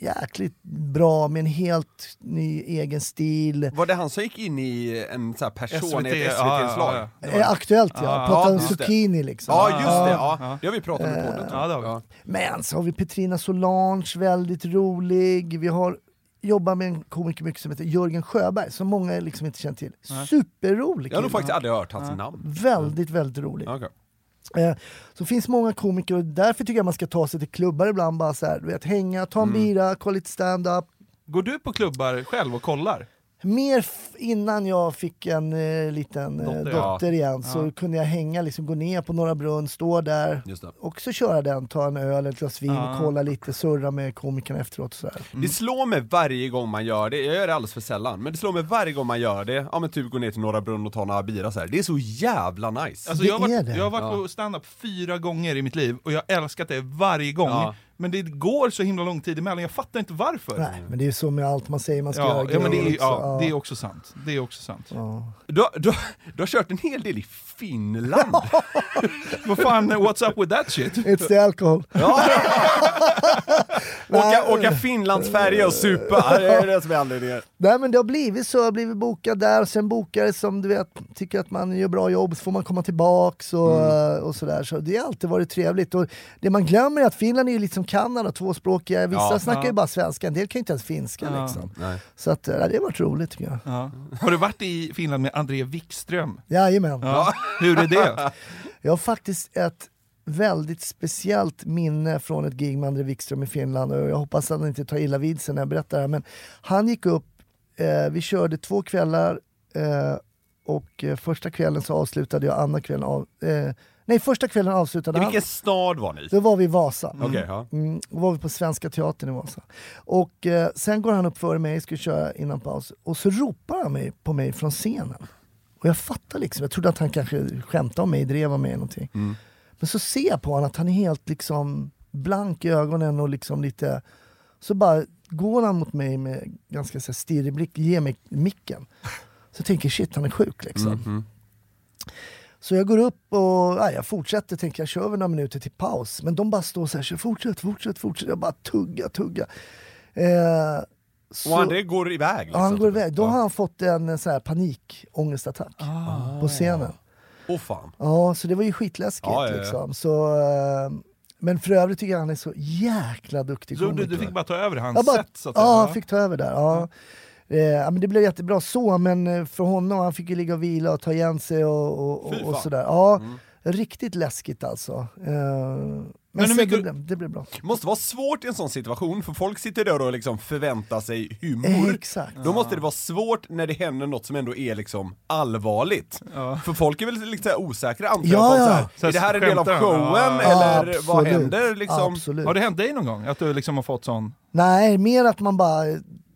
jäkligt bra med en helt ny egen stil. Var det han som gick in i en sån här person i ett SVT-inslag? ja, ja. Är aktuellt ja, Ja, pratar ja, om zucchini liksom. Ja, just det. Ja. Det har vi pratat om i podden. Ja, det har jag. vi. Men så har vi Petrina Solange, väldigt rolig. Vi har jobbar med en komiker mycket som heter Jörgen Sjöberg, som många liksom inte känner till. Superrolig Jag har nog faktiskt aldrig hört hans namn. Väldigt, väldigt rolig. Okej. Eh, så det finns många komiker och därför tycker jag man ska ta sig till klubbar ibland, bara så här, du vet, hänga, ta en Mm. bira, kolla lite stand-up. Går du på klubbar själv och kollar? Mer innan jag fick en eh, liten eh, Dotter, dotter, ja. igen så kunde jag hänga, liksom, gå ner på Norra Brunn, stå där, det. också köra den, ta en öl, ett glas vin, Ja. kolla lite, surra med komikerna efteråt. Och så här. Det slår mig varje gång man gör det, jag gör det alldeles för sällan, men det slår mig varje gång man gör det, ja men typ gå ner till Norra Brunn och ta några bira så här. det är så jävla nice. Alltså Det jag har är varit, det. jag har varit Ja. på stand-up fyra gånger i mitt liv och jag har älskat det varje gång. Men det går så himla lång tid emellan, jag fattar inte varför. Nej, men det är ju så med allt man säger man ska Ja, göra. ja, men det är, grejer ja, också. det är också sant. Det är också sant. Ja. Du, du, du har kört en hel del i Finland. [LAUGHS] Vad fan, what's up with that shit? It's the alcohol. [LAUGHS] åka, åka Finlandsfärja och supa, det är det som är anledningen. Nej men det har blivit så, jag har blivit bokad där sen bokare som du vet tycker att man gör bra jobb så får man komma tillbaks och, Mm. och sådär. Så det har alltid varit trevligt. Och det man glömmer är att Finland är ju lite som Kanada, tvåspråkiga. Vissa Ja. snackar Ja. ju bara svenska, en del kan ju inte ens finska Ja. liksom. Så att, ja, det har varit roligt tycker jag. Ja. Har du varit i Finland med André Wikström? Jajamän. Ja. Hur är det? [LAUGHS] Jag har faktiskt ett väldigt speciellt minne från ett gig med André Wikström i Finland och jag hoppas att han inte tar illa vid sig när jag berättar det här. Men han gick upp, eh, vi körde två kvällar eh, och eh, första kvällen så avslutade jag, andra kvällen av... Eh, nej, första kvällen avslutade I han. vilken stad var ni? Då var vi i Vasa. Okej, ja. Mm, då var vi på Svenska Teatern i Vasa. Och eh, sen går han upp före mig, ska köra innan paus, och så ropar han mig, på mig från scenen. Och jag fattar liksom, jag trodde att han kanske skämtade om mig, drev om mig någonting. Men så ser jag på honom att han är helt liksom blank i ögonen och liksom lite... Så bara går han mot mig med ganska så här stirrig blick, ger mig micken. Så jag tänker shit, han är sjuk liksom. Så jag går upp och ja, jag fortsätter, tänker jag kör väl några minuter till paus. Men de bara står så här, så fortsätt, fortsätt, fortsätt. Jag bara tugga, tugga. Eh, så, Och André går iväg? ja, han liksom. går iväg. Då har han fått en eh, så här panikångestattack på scenen. Åh fan. Ja, så det var ju skitläskigt Ja, ja, ja. liksom. Så, eh, men för övrigt tycker jag han är så jäkla duktig Så du, komiker. du fick bara ta över hans jag bara, sätt? Så att ja, han fick ta över där. Ja. Eh, ja, men det blev jättebra så, men eh, för honom, han fick ju ligga och vila och ta igen sig och, och, och, sådär. Ja, riktigt läskigt alltså. Eh, men hur sen, mycket- det, det blev bra. måste vara svårt i en sån situation, för folk sitter där och liksom förväntar sig humor. Exakt. Då måste det vara svårt när det händer något som ändå är liksom allvarligt. För folk är väl lite osäkra antar jag, Ja, på ja. Så här, är det här en del av showen Ja. eller vad Absolut. händer liksom? Absolut. Har det hänt dig någon gång? Att du liksom har fått sån... Nej, mer att man bara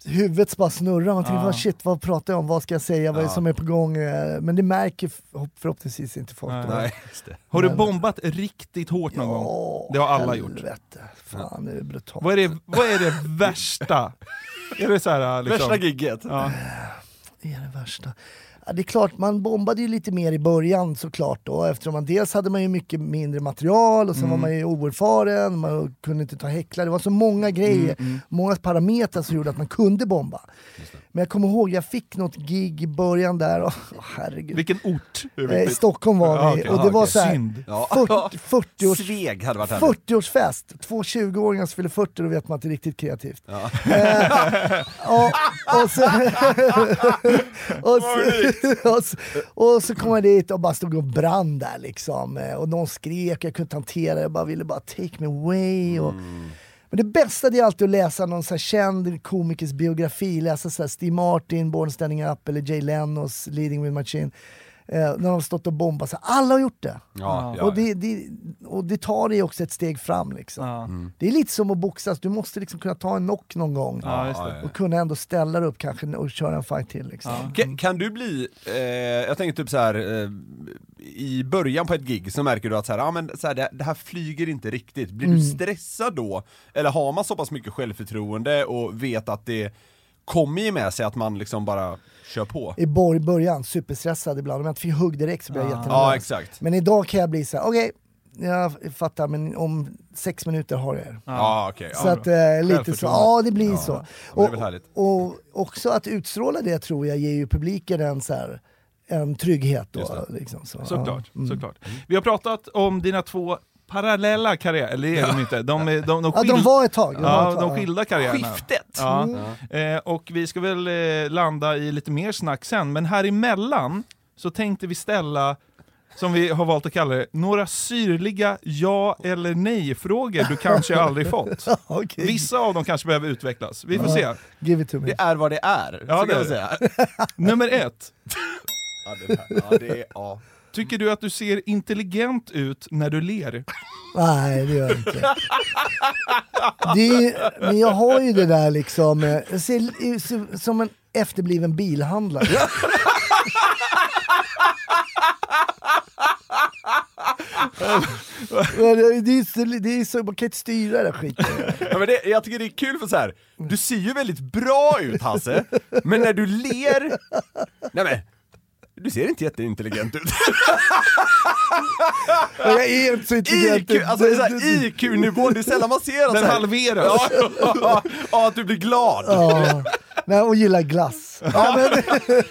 huvudet bara snurrar, man tänker Ja. vad shit vad pratar jag om, vad ska jag säga, vad är det som är på gång? Eh, Men det märker förhoppningsvis inte folk. Nej. då. Nej, just det. Har du bombat riktigt hårt någon gång? Ja, Det har alla gjort. helvete. Fan, det är brutalt. Vad är det, vad är det värsta? [LAUGHS] Är det så här, liksom... Värsta gigget. Ja. Vad är det värsta? Det är klart, man bombade ju lite mer i början såklart då eftersom man dels hade man ju mycket mindre material och sen Mm. var man ju oerfaren, man kunde inte ta häcklar. Det var så många grejer, Mm, många parametrar som gjorde att man kunde bomba. Men jag kommer ihåg, jag fick något gig i början där, och, [LAUGHS] åh, herregud. Vilken ort? Eh, I Stockholm var Ja, vi okej. och det Ja, var okej. så här, Synd. Ja. 40, 40 [LAUGHS] års Sveg hade varit härligt. 40-årsfest, två 20-åringar som fyller 40, då vet man att det är riktigt kreativt. Eh, och, och, så, [LAUGHS] och, så, och, så, och så kom jag dit och bara stod och brann där liksom. Eh, Och någon skrek, jag kunde inte hantera det, jag bara ville bara take me away. Och, men det bästa det är alltid att läsa någon så här känd komikers biografi, läsa så här Steve Martin, Born Standing Up eller Jay Lenos Leading With Machine. Eh, när de har stått och bombat, så alla har gjort det. Ja, ja, Och, det, det, och det tar dig också ett steg fram. Liksom. Ja. Det är lite som att boxas, du måste liksom kunna ta en knock någon gång. Ja, just det. Och kunna ändå ställa dig upp kanske och köra en fight till. Liksom. Kan, kan du bli, eh, jag tänker typ så här eh, i början på ett gig så märker du att så här, ja, men så här, det, det här flyger inte riktigt. Blir du stressad då? Eller har man så pass mycket självförtroende och vet att det kommer ju med sig att man liksom bara kör på? I början, superstressad ibland. Om jag inte fick hugg direkt så blir jag jättenervös. Ja, exakt. Men idag kan jag bli så här: okej, jag fattar men om sex minuter har jag er. Ja, okej. Så ja, att eh, lite så, ja det blir så. det är väl härligt. och också att utstråla det tror jag ger ju publiken en, så här, en trygghet. Då, liksom, så. Såklart, Ja. Mm. såklart. Vi har pratat om dina två parallella karriärer, eller är de inte. De, är- de, de, Ja, de skil- var ett tag. De Ja, ett tag, de skilda karriärerna. Skiftet! Ja. Eh, och vi ska väl eh, landa i lite mer snack sen, men här emellan så tänkte vi ställa, som vi har valt att kalla det, några syrliga ja eller nej-frågor du kanske aldrig [LAUGHS] fått. Okej. Vissa av dem kanske behöver utvecklas. Vi får se. Give it to me. Det är vad det är, Ja, det är säga. Nummer ett. Ja, det, här, ja, det är, ja. Tycker du att du ser intelligent ut när du ler? Nej, det gör jag inte. Det är, men jag har ju det där liksom, eh, jag ser ut som- en efterbliven bilhandlare. [LAUGHS] Det- det är så, det är så, man kan inte styra den skiten. Ja, men det, jag tycker det är kul för så här. du ser ju väldigt bra ut Hasse, men när du ler, nej men, du ser inte jätteintelligent ut. [LAUGHS] Jag är inte så intelligent. IQ, alltså IQ-nivån, det är sällan man ser Den halveras. ja, ja, att du blir glad. Ja, nej, och gillar glass. Ja, men, [LAUGHS]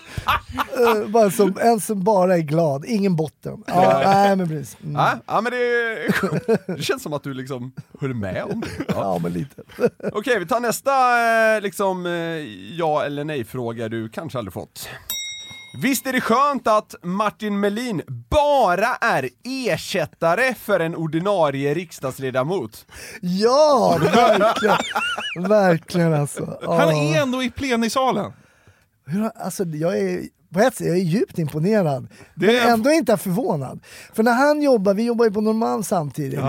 Eh, bara som, en som bara är glad, ingen botten. Ja, nej, men precis. Mm. Ja, ja men det, det känns som att du liksom höll med om det. Ja. Ja, men lite. Okej, vi tar nästa eh, liksom, eh, ja eller nej-fråga du kanske aldrig fått. Visst är det skönt att Martin Melin bara är ersättare för en ordinarie riksdagsledamot? Ja, verkligen. verkligen alltså. Ja. Han är ändå i plenisalen. Hur, alltså, jag är, på ett sätt, jag är djupt imponerad. Det men är- ändå inte förvånad. För när han jobbar, vi jobbar ju på Norrmalm samtidigt.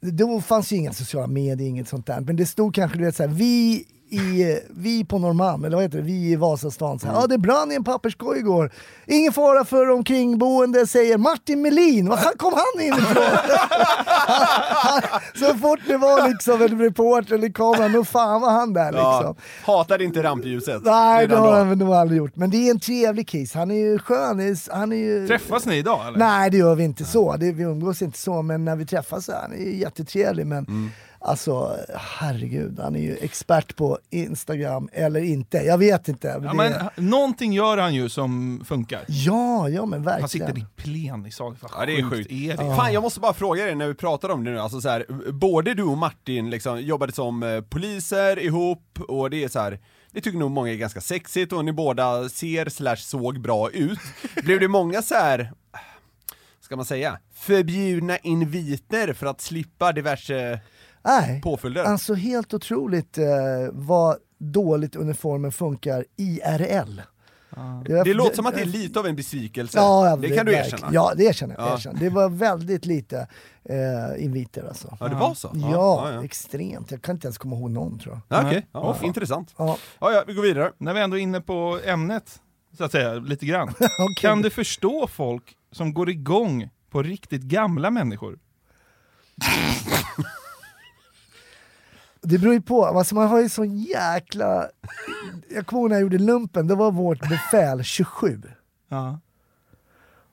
Då fanns ju inga sociala medier, inget sånt där. Men det stod kanske, du vet såhär, vi i, vi på Norrmalm, eller vad heter det, vi i Vasastan, så här, ja det brann i en papperskorg igår. Ingen fara för omkringboende, säger Martin Melin, var kom han in ifrån? [LAUGHS] så fort det var liksom en reporter eller kamera, nu fan var han där liksom. Ja, hatade inte rampljuset. Nej, det har han väl nog aldrig gjort. Men det är en trevlig kiss. Han är ju skön. Han är- ju... Träffas ni idag eller? Nej, det gör vi inte så. Det, vi umgås inte så. Men när vi träffas så är han är jättetrevlig. Men Alltså herregud, han är ju expert på Instagram eller inte. Jag vet inte. Ja, Det- men, någonting gör han ju som funkar. ja, ja men verkligen. Han sitter i plen i saken. Vad Ja, det är sjukt sjukt. är det? Fan, jag måste bara fråga dig när vi pratar om det nu, alltså så här, både du och Martin liksom jobbade som eh, poliser ihop och det är så här. Det tycker nog många är ganska sexigt och ni båda ser slash såg bra ut. [LAUGHS] Blev det många så här, ska man säga, förbjudna inviter för att slippa diverse Nej, påföljder? alltså helt otroligt eh, vad dåligt uniformen funkar IRL. Jag- det låter som att det är lite av en besvikelse. Ja, ja, det kan du erkänna. Ja, det erkänner jag. Ja. erkänner. Det var väldigt lite eh, inviter alltså. Ja, det var så? Ja, ja, ja. extremt. Jag kan inte ens komma ihåg någon tror jag. Ja, Okej, ja, intressant. Ja. Ja, ja, vi går vidare. När vi ändå är inne på ämnet, så att säga, lite grann. [LAUGHS] Okej. Kan du förstå folk som går igång på riktigt gamla människor? [LAUGHS] Det beror ju på, alltså man har ju sån jäkla... Jag kommer ihåg när jag gjorde lumpen, då var vårt befäl 27. Ja.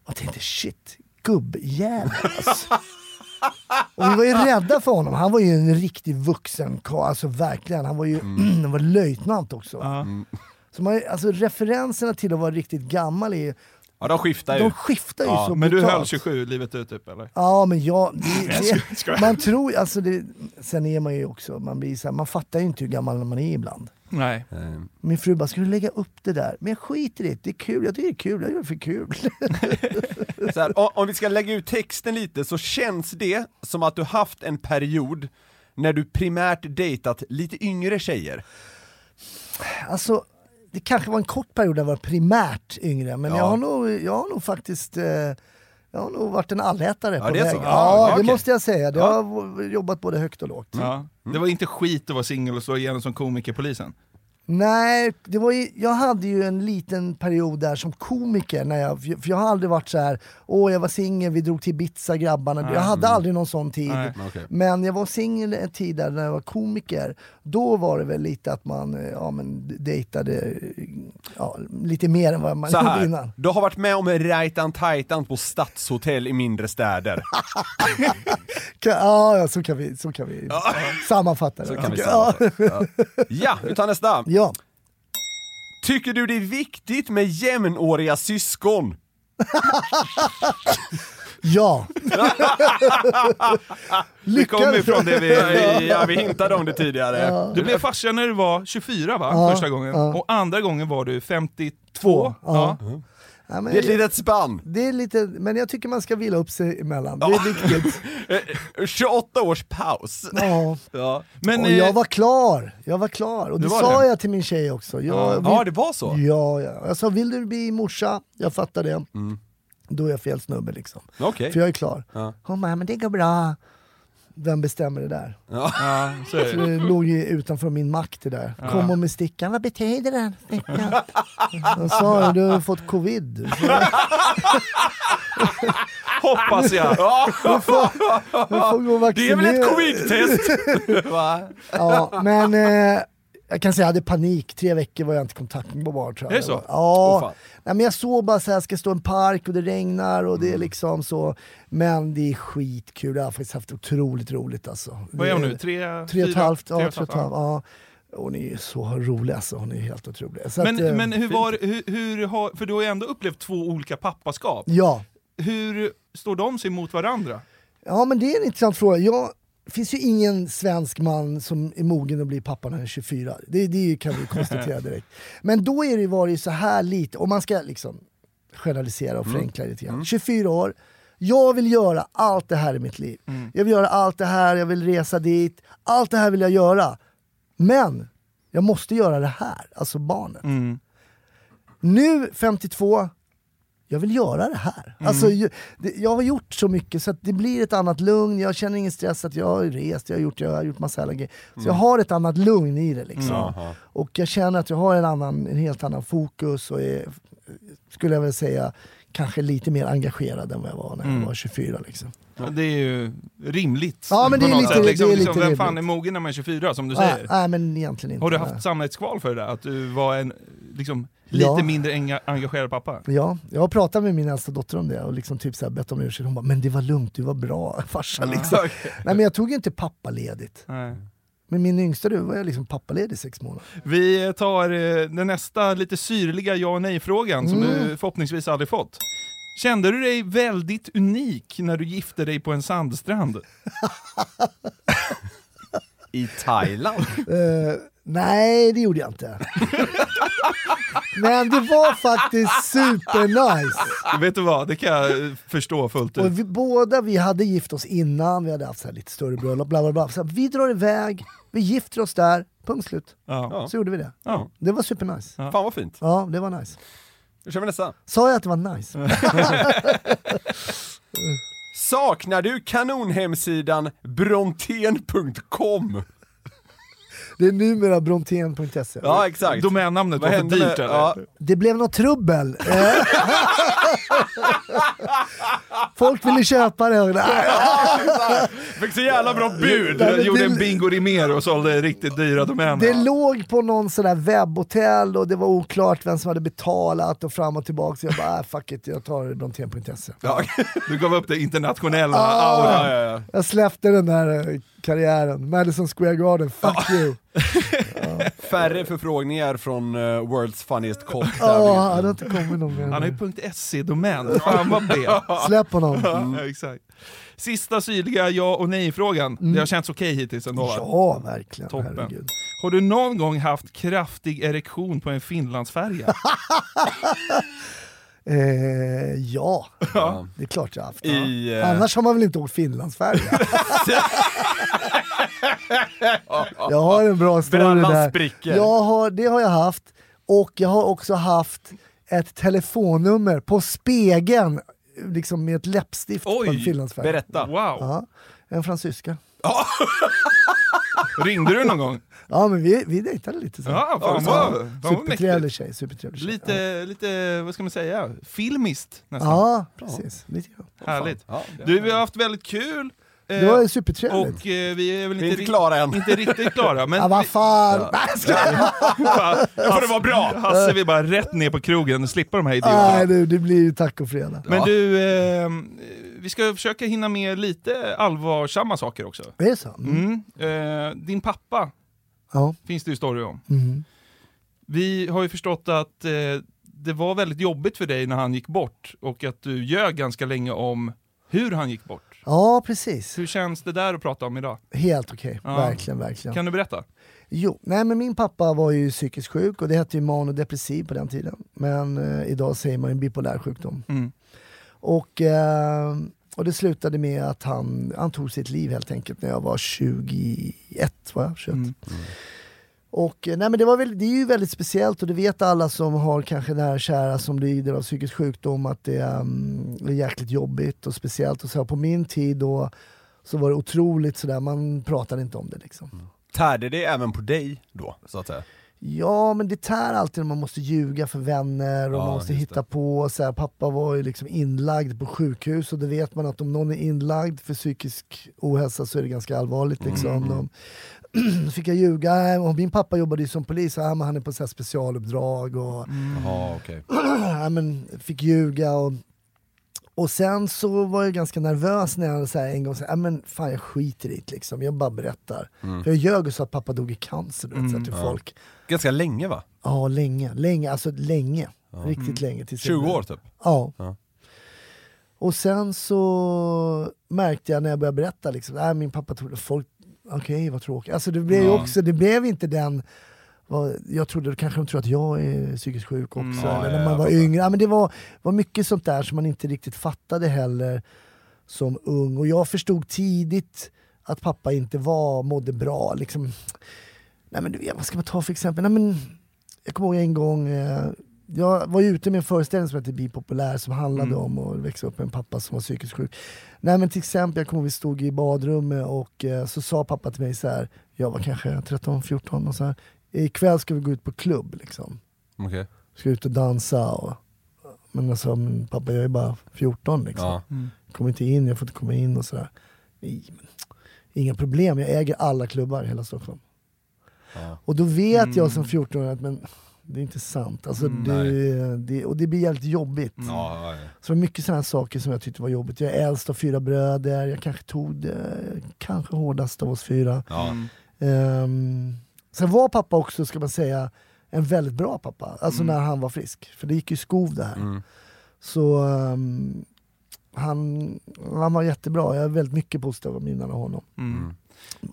Och jag tänkte shit, gubbjävel alltså. Och vi var ju rädda för honom, han var ju en riktig vuxen karl, alltså verkligen. Han var ju [CLEARS THROAT] han var löjtnant också. Ja. Så man, alltså referenserna till att vara riktigt gammal är Ja, de skiftar ju. de skiftar ju Ja, så Men du brutalt. höll 27 livet ut typ eller? Ja men [LAUGHS] jag, det, det, man tror alltså det, sen är man ju också, man blir så här, man fattar ju inte hur gammal man är ibland. Nej. Min fru bara, ska du lägga upp det där? Men jag skiter i det, det är kul, jag tycker det är kul, jag gör det för kul. [LAUGHS] Så här, o- om vi ska lägga ut texten lite så känns det som att du haft en period när du primärt dejtat lite yngre tjejer. Alltså, det kanske var en kort period där jag var primärt yngre, men Ja. jag, har nog, jag har nog faktiskt eh, jag har nog varit en allätare Ja, på det är väg. så? Ja, Ja, det okej. måste jag säga. Det Ja. har jobbat både högt och lågt. Ja. Det var inte skit att vara singel och slå igenom som komiker i polisen. Nej, det var ju, jag hade ju en liten period där som komiker, när jag, för jag har aldrig varit så här. åh jag var singel, vi drog till Ibiza grabbarna, jag hade aldrig någon sån tid. Nej. Men jag var singel en tid där när jag var komiker, då var det väl lite att man eh, ja, men dejtade ja, lite mer än vad man Så gjorde här, innan. du har varit med om rajtan tajtan på stadshotell i mindre städer. [LAUGHS] Ja, så kan vi, så kan vi sammanfatta det. Så kan vi sammanfatta. Ja. [LAUGHS] ja, vi tar nästa. Ja. Tycker du det är viktigt med jämnåriga syskon? [LAUGHS] Ja. [LAUGHS] Vi kommer ifrån det vi... Ja, vi hintade om det tidigare. Du blev farsa när du var 24 va? Ja, Första gången. ja. Och andra gången var du 52. Två, Ja. ja. Ja, men, Det är ett litet spann. det är lite, men jag tycker man ska vila upp sig emellan. Det är viktigt. [LAUGHS] Eh, 28 års paus. Ja. Ja, Men, Och eh, jag var klar, jag var klar. Och det sa det? jag till min tjej också. Jag vill, ja det var så? ja, ja. Jag sa, vill du bli morsa? Jag fattar det. Då är jag fel snubbe liksom. Okej. För jag är klar. Ja. Hon bara, men det går bra. Vem bestämmer det där? ja, så är Så det. det låg ju utanför min makt det där. Kom hon med stickan, vad betyder den stickan? Jag sa, du har fått covid. [LAUGHS] Hoppas jag! Du får gå och Det är väl ett covid-test? [LAUGHS] Ja, men eh, jag kan säga jag hade panik, tre veckor var jag inte kontaktbar tror jag. Är det så? Ja. Fan. Nej, men jag såg bara så här, jag ska stå i en park och det regnar och Mm. det är liksom så. Men det är skitkul, jag har faktiskt haft otroligt roligt alltså. Vad är hon nu? Tre, Tre och ett halvt, ja, Tre tre och ett halvt, ja. Hon är ju så rolig alltså, hon är helt otrolig. Så Men, att, eh, men hur var hur, hur har, för du har ju ändå upplevt två olika pappaskap. Ja. Hur står de sig mot varandra? ja, men det är en intressant fråga. Jag, det finns ju ingen svensk man som är mogen att bli pappa när han är 24. Det, det kan vi konstatera [LAUGHS] direkt. Men då är det varit så här lite, om man ska liksom generalisera och förenkla lite grann. 24 år, jag vill göra allt det här i mitt liv. Jag vill göra allt det här, jag vill resa dit. Allt det här vill jag göra. Men jag måste göra det här, alltså barnet. Mm. Nu 52, jag vill göra det här. Alltså, ju- det, jag har gjort så mycket så det blir ett annat lugn, jag känner ingen stress att jag har rest, jag har gjort, jag har gjort massa grejer. Så jag har ett annat lugn i det liksom. Och jag känner att jag har en, annan, en helt annan fokus och är, skulle jag väl säga, kanske lite mer engagerad än vad jag var när jag var 24 liksom. Ja, Det är ju rimligt. Ja, men det är lite- sätt. det är Liksom, lite liksom, vem fan är mogen när man är 24 som du Nej, säger? nej men egentligen inte. Har du haft samvetskval för det där? Att du var en liksom lite Ja. mindre enga- engagerad pappa? Ja, jag har pratat med min äldsta dotter om det och liksom typ så här bett om ursäkt. Hon bara, men det var lugnt, du var bra [LAUGHS] farsa. Liksom. Nej men jag tog ju inte pappaledigt. Nej. Men min yngsta du var jag liksom pappaledig i sex månader. Vi tar eh, den nästa lite syrliga ja och nej-frågan som Mm. du förhoppningsvis aldrig fått. Kände du dig väldigt unik när du gifte dig på en sandstrand? [LAUGHS] I Thailand? Nej, det gjorde jag inte. [LAUGHS] men det var faktiskt supernice. Vet du vad, det kan jag förstå fullt ut. Och vi, båda vi hade gift oss innan, vi hade haft så här lite större bröllop, bla bla bla. Så vi drar iväg, vi gifter oss där, punkt slut. Ja. Så gjorde vi det. Ja. Det var supernice. Fan vad fint. Ja, det var nice. Då kör vi nästa. Sa jag att det var nice? [LAUGHS] [LAUGHS] Saknar du kanonhemsidan brontén.com? Det är numera brontén.se. Ja exakt. Domännamnet var för dyrt eller? ja. Det blev något trubbel. Eh. Folk ville köpa det. Nej, Fick så jävla bra bud! Men gjorde det- en Bingo Rimér och sålde riktigt dyra domäner. Det låg på någon sån där webbhotell och det var oklart vem som hade betalat och fram och tillbaka. Så jag bara, äh, fuck it, jag tar brontén.se. [LAUGHS] Du gav upp det internationella Ah. auran. Ja, ja, ja. Jag släppte den där eh, karriären. Madison Square Garden, fuck you. [LAUGHS] Färre förfrågningar från eh, World's Funniest Cop. Ja, det har inte kommit någon mer. Han har ju .se-domän, fan vad B. [LAUGHS] Släpp honom. Ja, exakt. Sista syrliga ja och nej-frågan. Det har känts okej hittills ändå va? Ja, verkligen. Toppen. Herregud. Har du någon gång haft kraftig erektion på en Finlandsfärja? [LAUGHS] Eh, ja, det är klart jag har haft. I, eh, Annars har man väl inte åkt Finlandsfärja? [LAUGHS] jag har en bra story där. Jag har, det har jag haft, och jag har också haft ett telefonnummer på spegeln, liksom med ett läppstift på en Oj, Finlandsfärja. Berätta. Wow! Ja, en fransyska. [LAUGHS] Ringde du någon gång? Ja men vi, vi dejtade lite så. Ja, fan vad, fan vad Supertrevlig tjej, supertrevlig tjej. Lite, lite, vad ska man säga, filmiskt nästan. Ja, precis. Lite grann. Härligt. Ja, Du, vi har haft väldigt kul. eh, Det var supertrevligt. och eh, vi är väl Vi är inte, inte klara än. inte riktigt klara. Men Ja, vad fan! [LAUGHS] Skojar. Fan, får det vara bra. Hasse vill bara rätt ner på krogen och slippa de här idioterna. Nej, du, det blir ju tacofredag. Men du, eh, vi ska försöka hinna med lite allvarsamma saker också. Är det så? Mm. Mm. Eh, din pappa Ja. finns det ju story om. Mm. Vi har ju förstått att eh, det var väldigt jobbigt för dig när han gick bort och att du ljög ganska länge om hur han gick bort. ja, precis. Hur känns det där att prata om idag? Helt okej. Ja. Verkligen, verkligen. Kan du berätta? Jo, nej men min pappa var ju psykiskt sjuk och det hette ju manodepressiv på den tiden. Men eh, idag säger man ju bipolär sjukdom. Mm. Och, eh, och det slutade med att han, han tog sitt liv helt enkelt när jag var 21, var jag? 21. Mm. Och eh, nej men det, var väl, det är ju väldigt speciellt och det vet alla som har kanske nära kära som lider av psykisk sjukdom att det um, är jäkligt jobbigt och speciellt. Och så här, på min tid då så var det otroligt sådär, man pratade inte om det liksom. Tärde det även på dig då, så att säga? Ja men det tär alltid när man måste ljuga för vänner och Ja, man måste hitta på. Så här, pappa var ju liksom inlagd på sjukhus och det vet man att om någon är inlagd för psykisk ohälsa så är det ganska allvarligt. Liksom. De, [CLEARS THROAT] då fick jag ljuga, och min pappa jobbade ju som polis, ja, men han är på så här specialuppdrag och Jaha, okej. [CLEARS THROAT] ja, men, fick ljuga. Och, och sen så var jag ganska nervös när jag så här, en gång sa, ja, men fan jag skiter i det liksom, jag bara berättar. För jag ljög och sa att pappa dog i cancer du vet, så här, till folk. Ganska länge va? Ja, länge. länge alltså länge. Riktigt länge. Tills 20 år typ? Ja. Ja. Och sen så märkte jag när jag började berätta, liksom, äh, min pappa tog det, folk, okej vad tråkigt. Alltså det blev ju också, det blev inte den, vad, jag trodde kanske de tror att jag är psykiskt sjuk också, ja, eller ja, när man var yngre. Ja, men det var, var mycket sånt där som man inte riktigt fattade heller som ung. Och jag förstod tidigt att pappa inte var, mådde bra. Liksom. Nej men du vet, vad ska man ta för exempel? Nej, men, jag kommer ihåg en gång, eh, jag var ute med en föreställning som hette Bi populär som handlade om att växa upp med en pappa som var psykiskt sjuk. Nej men till exempel, jag kommer ihåg vi stod i badrummet och eh, så sa pappa till mig så här. jag var kanske 13-14 och så här. ikväll ska vi gå ut på klubb liksom. Okej. Ska ut och dansa och men alltså men pappa jag är bara 14 liksom. Ja. Jag kommer inte in, jag får inte komma in och sådär. Inga problem, jag äger alla klubbar i hela Stockholm. Ja. Och då vet jag som 14-åring att men, Det är inte sant. Alltså, Mm, det, det, och det blir jävligt jobbigt. Mm. Ja, Så det var mycket sådana saker som jag tyckte var jobbigt. Jag är äldst av fyra bröder, jag kanske tog det kanske hårdast av oss fyra. Mm. Um, sen var pappa också, ska man säga, en väldigt bra pappa. Alltså när han var frisk. För det gick ju i skov det här. Mm. Så ehm, han, han var jättebra, jag har väldigt mycket positiva minnen av honom. Mm.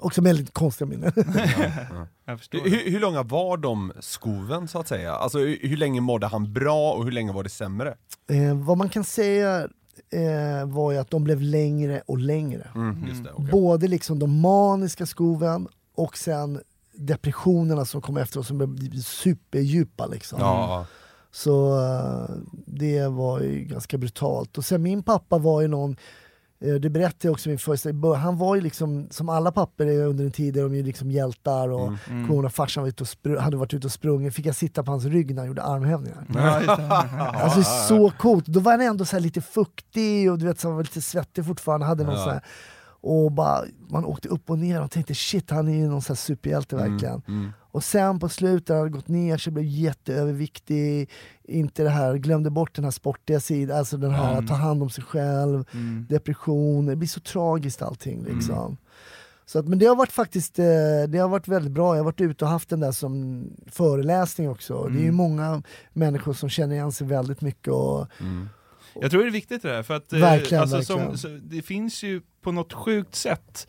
Också väldigt konstiga minnen. [LAUGHS] Jag förstår. Hur, hur långa var de skoven så att säga? Alltså hur, hur länge mådde han bra och hur länge var det sämre? eh, vad man kan säga eh, var ju att de blev längre och längre. Mm, just det, okej. Både liksom de maniska skoven och sen depressionerna som kom efter och som blev superdjupa. Liksom. Ja, Så eh, det var ju ganska brutalt. Och sen min pappa var ju någon, det berättade jag också i min första början, han var ju liksom, som alla papper är under en tid, är de ju liksom hjältar och Mm. Mm. kommer ihåg farsan var ute och spr- hade varit ute och sprungit, fick jag sitta på hans rygg när han gjorde armhävningar. [LAUGHS] Alltså så coolt, då var han ändå så här lite fuktig och du vet, så han var lite svettig fortfarande, hade någon Ja. så här, och bara, man åkte upp och ner och tänkte shit han är ju någon så här superhjälte verkligen. mm. Och sen på slutet hade gått ner sig, blev jätteöverviktig, inte det här, glömde bort den här sportiga sidan, alltså den här att ta hand om sig själv, Mm. depression, det blir så tragiskt allting liksom. Så att, men det har varit faktiskt eh, det har varit väldigt bra, jag har varit ute och haft den där som föreläsning också. Det är ju många människor som känner igen sig väldigt mycket och Jag tror det är viktigt det där, för att eh, Verkligen, alltså, verkligen. Som, det finns ju på något sjukt sätt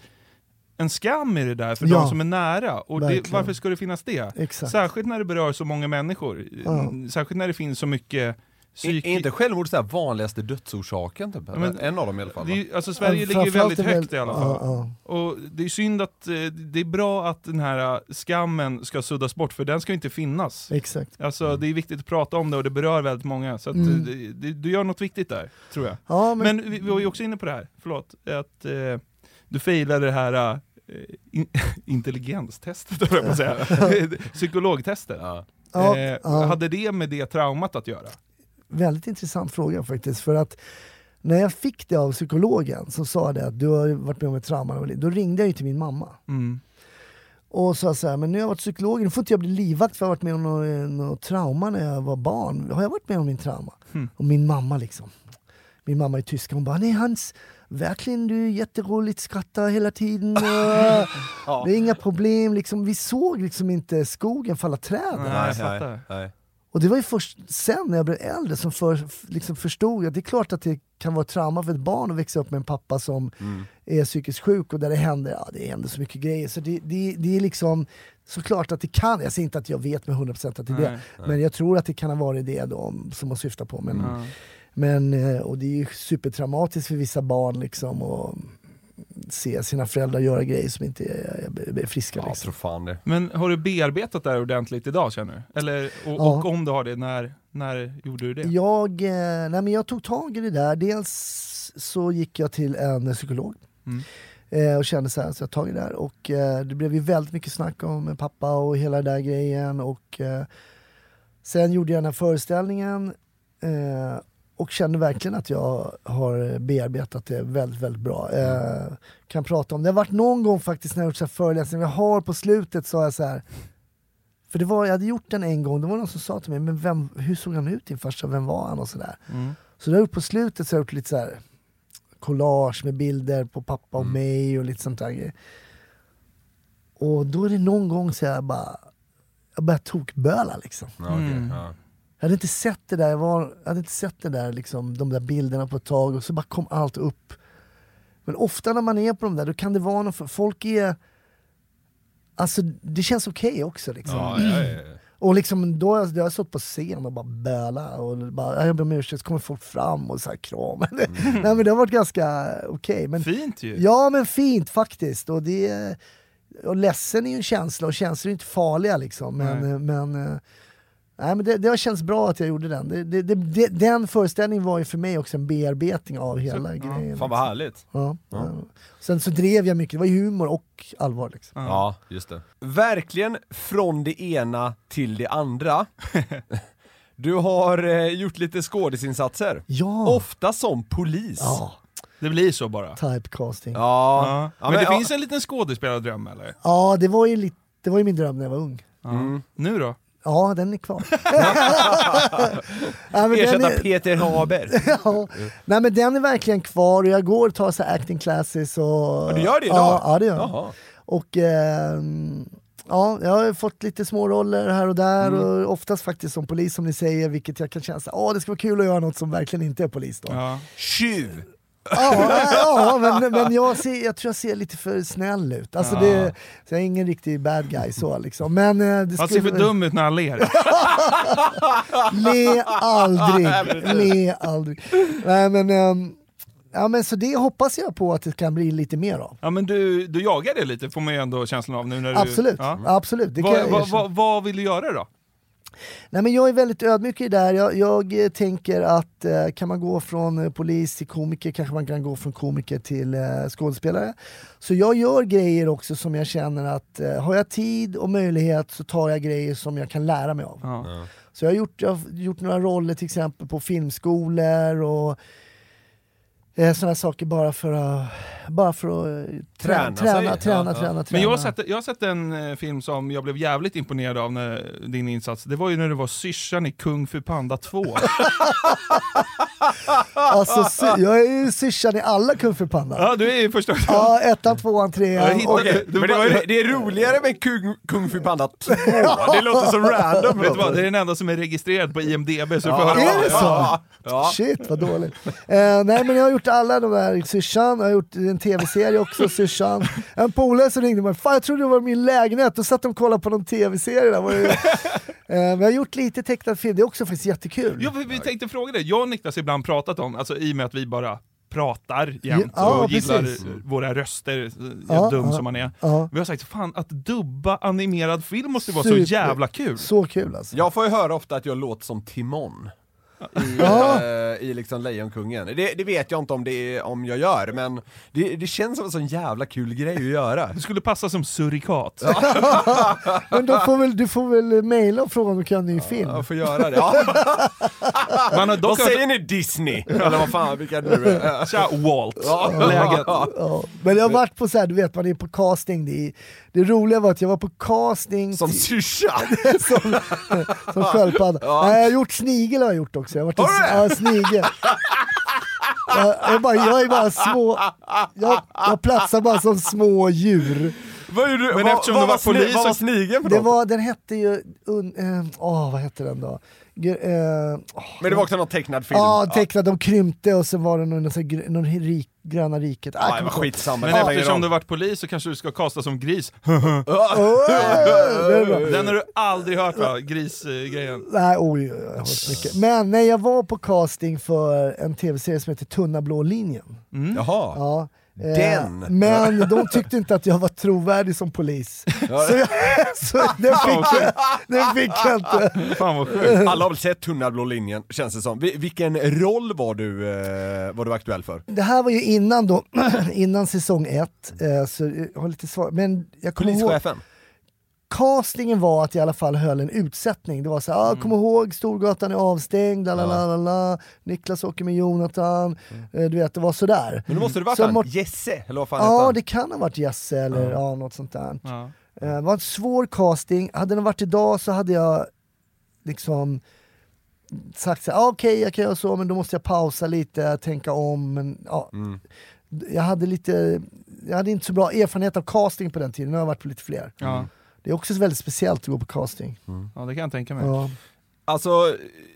en skam i det där för Ja. de som är nära. Och det, varför ska det finnas det? exakt. Särskilt när det berör så många människor. Ja. Mm, Särskilt när det finns så mycket Är, psyk... är inte självmord så här vanligaste dödsorsaken? Typ? men- en av dem i alla fall. det är, alltså Sverige ligger väldigt väl- högt i alla fall. Ja, ja. Och det är synd att, eh, det är bra att den här eh, skammen ska suddas bort, för den ska inte finnas. Exakt. Alltså det är viktigt att prata om det och det berör väldigt många. Så att, Mm. eh, det, det, du gör något viktigt där, tror jag. Ja, men, Men vi, vi var ju också inne på det här, förlåt, att eh, du failade det här eh, in, [LAUGHS] intelligenstestet, jag på säga. [LAUGHS] Psykologtestet. Ja. ja, eh, ja. Hade det med det traumat att göra? Väldigt intressant fråga faktiskt. För att när jag fick det av psykologen som sa det att du har varit med om ett trauma, när du var liten", då ringde jag ju till min mamma. Mm. Och sa så här, men nu har jag varit psykolog, nu får inte jag bli livvakt för jag har varit med om något, något trauma när jag var barn. Har jag varit med om min trauma? Hmm. Och min mamma liksom. Min mamma är tyska, hon bara, nej Hans, verkligen du är jätteroligt, skrattar hela tiden. och [LAUGHS] Det är inga problem, liksom. vi såg liksom inte skogen falla träden. Nej, fattar. nej. Och det var ju först sen när jag blev äldre som för, liksom förstod att det är klart att det kan vara ett trauma för ett barn att växa upp med en pappa som Mm. är psykiskt sjuk och där det händer, ja, det händer så mycket grejer. Så det, det, det är liksom såklart att det kan, jag säger inte att jag vet med 100% att det är det, Nej. men jag tror att det kan ha varit det då, som man syftar på. Men, Ja. Men, eh, och det är ju supertraumatiskt för vissa barn liksom att se sina föräldrar göra grejer som inte är, är friska. Ja, Liksom. tror fan det. Men har du bearbetat det här ordentligt idag känner du? Eller, och, Ja. och om du har det, när, när gjorde du det? Jag, eh, nej men jag tog tag i det där. Dels så gick jag till en psykolog Mm. eh, och kände så här, så jag tog i det där. Och eh, det blev ju väldigt mycket snack om pappa och hela den där grejen. Och, eh, sen gjorde jag den här föreställningen eh, och kände verkligen att jag har bearbetat det väldigt, väldigt bra. Eh, kan prata om det. Det har varit någon gång faktiskt när jag gjort så här föreläsningar, jag har på slutet sa jag så här för det var, jag hade gjort den en gång, det var någon som sa till mig, men vem, hur såg han ut din farsa, vem var han och sådär. Mm. Så har gjort på slutet så har jag gjort lite så här collage med bilder på pappa och Mm. mig och lite sånt där. Och då är det någon gång så jag bara, jag börjar tokböla liksom. Okej, Mm. Ja. Jag hade inte sett det där, jag, var, jag hade inte sett det där liksom, de där bilderna på ett tag och så bara kom allt upp. Men ofta när man är på de där, då kan det vara något, för folk är, alltså det känns okej också liksom. Ja, ja, ja. Och liksom, då har jag, jag stått på scen och bara böla och bara, "Ja, jag ber om ursäkt, så kommer folk fram och så här kram. [LAUGHS] Nej men det har varit ganska okej. Men, Fint ju! ja men fint faktiskt. Och, det, och ledsen är ju en känsla och känslor är inte farliga liksom. Men, Nej. men, eh, nej, men det, det har känts bra att jag gjorde den. Det, det, den föreställningen var ju för mig också en bearbetning av hela ja, grejen. Fan vad härligt. Ja, Ja. ja. Sen så drev jag mycket, det var ju humor och allvar. Liksom. Ja, just det. Verkligen från det ena till det andra. [LAUGHS] Du har eh, gjort lite skådisinsatser. Ja, Ofta som polis. ja Det blir så bara. typecasting. Ja. Ja. Ja, men, det ja. finns en liten skådespelardröm eller? Ja, det var ju, lite, det var ju min dröm när jag var ung. Ja. Mm. Nu då? Ja, den är kvar. [LAUGHS] ja, Ersätta är, Peter Haber. [LAUGHS] ja. Nej men den är verkligen kvar och jag går och tar så acting classes och... Ja, du gör det idag? Ja, ja det gör jag. Jaha. Och ehm, ja, jag har fått lite små roller här och där Mm. och oftast faktiskt som polis som ni säger, vilket jag kan känna här, åh det ska vara kul att göra något som verkligen inte är polis då. Ja. Tjuv! Ja, ja men, men jag, ser, jag tror jag ser lite för snäll ut. Alltså det, så jag är ingen riktig bad guy så liksom. Men eh, det Han ser för dum ut när han ler. [LAUGHS] Le aldrig, le aldrig. Nej men, ehm, ja men så det hoppas jag på att det kan bli lite mer av. Ja men du, du jagar det lite får man ju ändå känslan av nu när du... Absolut, Ja. absolut. Vad, erkänna. vad, vad vill du göra då? Nej, men jag är väldigt ödmjuk i det där. Jag, jag eh, tänker att eh, kan man gå från eh, polis till komiker kanske man kan gå från komiker till eh, skådespelare. Så jag gör grejer också som jag känner att eh, har jag tid och möjlighet så tar jag grejer som jag kan lära mig av. Ja. Så jag har gjort, jag har gjort några roller till exempel på filmskolor och eh, sådana saker bara för att, bara för att eh, Träna träna, träna, Ja, träna, ja. träna, träna. Men jag har, sett, jag har sett en eh, film som jag blev jävligt imponerad av när din insats. Det var ju när du var syrsan i Kung Fu Panda 2. [LAUGHS] [LAUGHS] [LAUGHS] Alltså, sy- jag är ju syrsan i alla Kung Fu Panda. ja, du är ju första... Ja, ettan, tvåan, trean. och- Okej, men det, var, det är roligare med Kung, Kung Fu Panda 2. Det låter så random. Vet du vad, det är den enda som är registrerad på IMDB så du får höra Är det dig. så? Ja, ja. Shit vad dåligt. Eh, nej men jag har gjort alla de där syrsan, jag har gjort en tv-serie också, syrsan. En polare som ringde mig, fan jag trodde det var min lägenhet, då satt de och kollade på någon tv-serie där. Var det, [LAUGHS] eh, men jag har gjort lite tecknad film, det är också faktiskt jättekul. Ja, vi, vi tänkte fråga dig, jag och Niklas ibland pratat om, alltså i och med att vi bara pratar jämt Ja, och gillar precis. våra röster, ja, Ja, dum ja, som man är. ja. Vi har sagt, fan att dubba animerad film måste vara så Super. jävla kul. Så kul alltså. Jag får ju höra ofta att jag låter som Timon. I, Ja. eh, i liksom Lejonkungen. Det, det vet jag inte om, det är, om jag gör, men det, det känns som en sån jävla kul grej att göra. Du skulle passa som surikat. [LAUGHS] Men då får väl, du får väl mejla och fråga om du kan en ny film. Jag får göra det. Ja. [LAUGHS] Man har dock Vad säger ni Disney? Eller vad fan, vilka det nu är. Tja, Walt. Läget. Ja. Men jag har varit på så här, du vet man är på casting, det, är, det roliga var att jag var på casting Som syrsa. [LAUGHS] som, [LAUGHS] som sköldpadda. Nej, jag har gjort snigel har jag gjort också. Jag har varit en ja, snigel. Jag, jag, är bara, jag är bara små, jag, jag platsar bara som små djur. Vad gjorde du? Men vad, eftersom vad du var sni- polis Vad var snigeln för Det var, den hette ju, un, eh, åh vad hette den då? Eh, Men det var också någon tecknad film? Ja, tecknad, de krympte och sen var det någon, någon, någon, rik, gröna riket. Ah, inte ihåg. skitsamma. Men spelar eftersom du varit polis så kanske du ska kasta som gris. [LAUGHS] Den har du aldrig hört va? Grisgrejen. Nej, oj, jag har hört mycket. Men nej, jag var på casting för en tv-serie som heter Tunna blå linjen. Jaha. Ja. Eh, Den. Men de tyckte inte att jag var trovärdig som polis. Så, jag, [LAUGHS] så den, fick jag, den fick jag inte. Fan vad sjukt. Alla har väl sett Tunna blå linjen, känns det som. Vi- Vilken roll var du, eh, var du aktuell för? Det här var ju innan då, [CLEARS THROAT] innan säsong ett. Eh, så jag har lite svar. Men jag kommer ihåg, Polischefen? Castingen var att jag i alla fall höll en utsättning. Det var så här, ah, kom ihåg Storgatan är avstängd, la, la, la, la, la. Niklas åker med Jonathan, eh, du vet det var sådär. Men då måste det varit han, Jesse, eller vad fan Ja det kan ha varit Jesse eller ja. något sånt där. Ja. Eh, Det var en svår casting, hade den varit idag så hade jag liksom sagt såhär, ah, okej jag kan göra så men då måste jag pausa lite, tänka om. Men, ja. Mm. Jag hade lite, jag hade inte så bra erfarenhet av casting på den tiden, nu har jag varit på lite fler. Ja. Det är också väldigt speciellt att gå på casting. ja, det kan jag tänka mig. Ja. Alltså,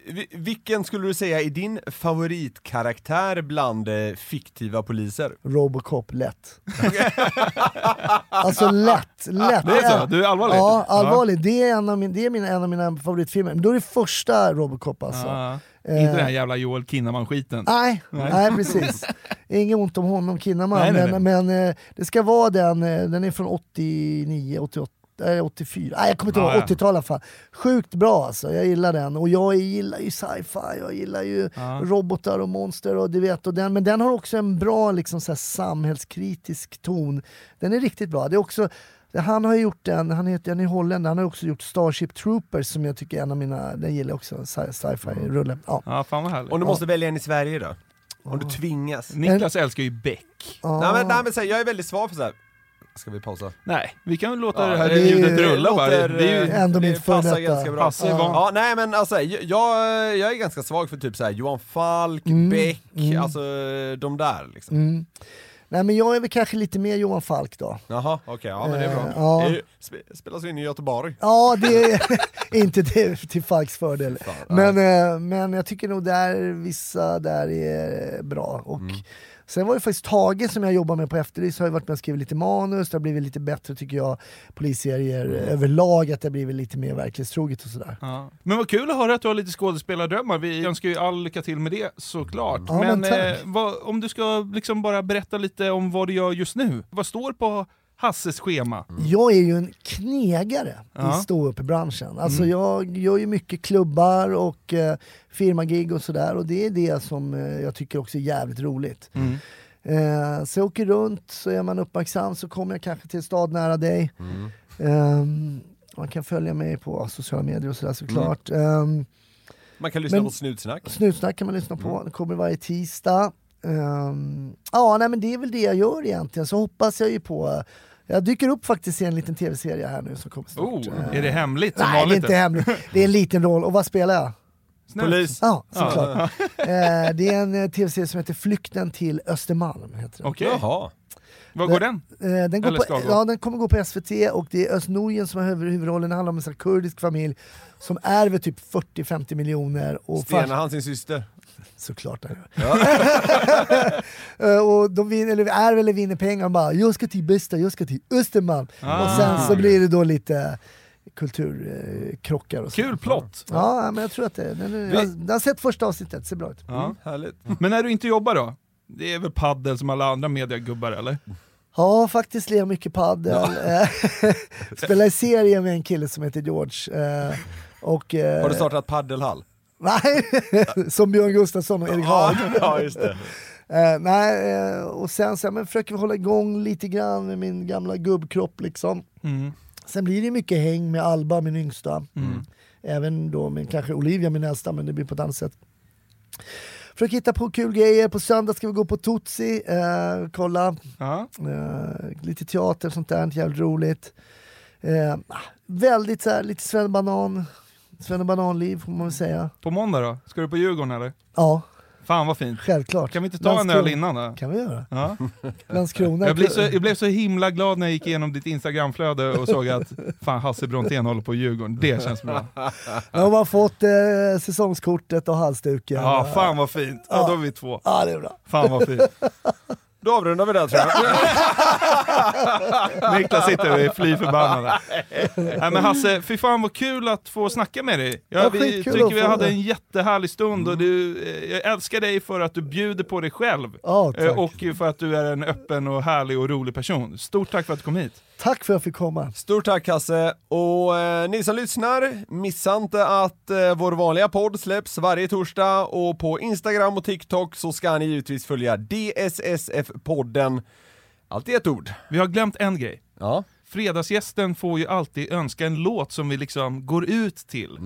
vi- vilken skulle du säga är din favoritkaraktär bland eh, fiktiva poliser? Robocop, lätt. [LAUGHS] alltså lätt, lätt. Det är så? Du är allvarlig? Ja, allvarligt. Det är, en av, min, det är min, en av mina favoritfilmer. Men då är det första Robocop alltså. Ja. Eh, Inte den här jävla Joel Kinnaman-skiten. Nej, Nej. nej. precis. Inget ont om honom, Kinnaman, Nej, nej, men, men eh, det ska vara den, eh, den är från 89, 88, eh, 84, nej jag kommer inte Ja, ihåg, ja. 80-tal i alla fall. Sjukt bra alltså, jag gillar den. Och jag gillar ju sci-fi, jag gillar ju Ja. robotar och monster och du vet, och den, men den har också en bra liksom, så här, samhällskritisk ton. Den är riktigt bra. Det är också, han har gjort en, han heter han är holländare, han har också gjort Starship Troopers som jag tycker är en av mina, den gillar jag också, sci- sci-fi-rulle. Ja. Ja, fan vad härligt. Om du måste välja en i Sverige då? Om du tvingas? Niklas älskar ju Beck. Ja. Nej men, nej, men här, jag är väldigt svag för så här. Ska vi pausa? Nej, vi kan väl låta Ja, det här det ljudet rulla bara. Det är ju... Ändå det mitt före passar detta. ganska bra. Van. Ja, nej men alltså, jag, jag är ganska svag för typ så här Johan Falk, Mm, Beck, mm. alltså de där liksom. Mm. Nej men jag är väl kanske lite mer Johan Falk då. Jaha, okej, ja men det är bra. Eh, ja. Är spelas in i Göteborg. Ja, det är [LAUGHS] inte det till Falks fördel. Fan, Men, eh, men jag tycker nog där vissa där är bra. Och Mm. Sen var det faktiskt Tage som jag jobbar med på Efterlyst, har ju varit med och skrivit lite manus, det har blivit lite bättre tycker jag, polisserier Mm. överlag, att det har blivit lite mer verklighetstroget och sådär. Ja. Men vad kul att höra att du har lite skådespelardrömmar. Vi önskar ju all lycka till med det såklart. Ja, men men eh, vad, om du ska liksom bara berätta lite om vad du gör just nu. Vad står på Hasses schema? Jag är ju en knegare Ja. i ståuppbranschen. Alltså Mm. jag gör ju mycket klubbar och eh, firmagig och sådär och det är det som eh, jag tycker också är jävligt roligt. Mm. Eh, så jag åker runt, så är man uppmärksam så kommer jag kanske till en stad nära dig. Mm. Ehm, man kan följa mig på sociala medier och sådär såklart. Ehm, Man kan lyssna Men- på Snutsnack. Snutsnack kan man lyssna på, det kommer varje tisdag. Ehm, ja, nej men det är väl det jag gör egentligen, så hoppas jag ju på jag dyker upp faktiskt i en liten tv-serie här nu som kommer snart. Oh, Eh, är det hemligt som Nej, det är inte hemligt. Det är en liten roll. Och vad spelar jag? Snällt. Polis. Ja, såklart. [LAUGHS] Eh, det är en eh, tv-serie som heter Flykten till Östermalm. Heter den. Okej, Jaha. var går den? Eh, den, går Eller på, ja, den kommer gå på SVT och det är Özz Nujen som har huvud- huvudrollen. Det handlar om en kurdisk familj som ärver typ 40-50 miljoner. Och Stenar han sin syster? Såklart han [LAUGHS] gör. Eh, och de vinner, eller ärver eller vinner pengar och bara “jag ska till bästa, jag ska till Östermalm”. Ah. Och sen så blir det då lite kulturkrockar och så. Kul plott! Ja, men jag tror att det, den är, jag, jag har sett första avsnittet, det ser bra ut. Ja. Härligt. Men när du inte jobbar då? Det är väl paddel som alla andra mediagubbar eller? Ja, faktiskt lirar mycket padel. Eh, [LAUGHS] Spelar i serie med en kille som heter George. eh, Och, eh, Har du startat paddelhall? Nej, [LAUGHS] som Björn Gustafsson och Erik Haag. [LAUGHS] ja, just det. Eh, nej, eh, och sen så, men försöker vi hålla igång lite grann med min gamla gubbkropp liksom. Mm. Sen blir det mycket häng med Alba, min yngsta. Mm. Även då med kanske Olivia, min äldsta, men det blir på ett annat sätt. Försöker hitta på kul grejer. På söndag ska vi gå på Tutsi, eh, kolla. Eh, lite teater, sånt där, jävligt roligt. Eh, väldigt så här, lite Sven Banan, Sven Banan-liv får man väl säga. På måndag då? Ska du på Djurgården eller? Ja, Fan vad fint. självklart. Kan vi inte ta en Landskrona. öl innan då? kan vi göra. Ja. Landskrona. Jag, blev så, jag blev så himla glad när jag gick igenom ditt instagramflöde och såg att fan Hasse Brontén håller på Djurgården. Det känns bra. Nu har man fått eh, säsongskortet och halsduken. Ja, fan vad fint. Ja, då är vi två. Ja, det är bra. Fan vad fint. Då avrundar vi där tror jag. [LAUGHS] Niklas sitter och är fly förbannad. Nej men Hasse, fy fan vad kul att få snacka med dig. Ja, Jag, vi tycker vi hade det. en jättehärlig stund och du, eh, jag älskar dig för att du bjuder på dig själv. Eh, Och för att du är en öppen och härlig och rolig person. Stort tack för att du kom hit. Tack för att jag fick komma. Stort tack Hasse, och eh, ni som lyssnar, missa inte att eh, vår vanliga podd släpps varje torsdag och på Instagram och TikTok så ska ni givetvis följa DSSF-podden. Allt i ett ord. Vi har glömt en grej. Ja. Fredagsgästen får ju alltid önska en låt som vi liksom går ut till.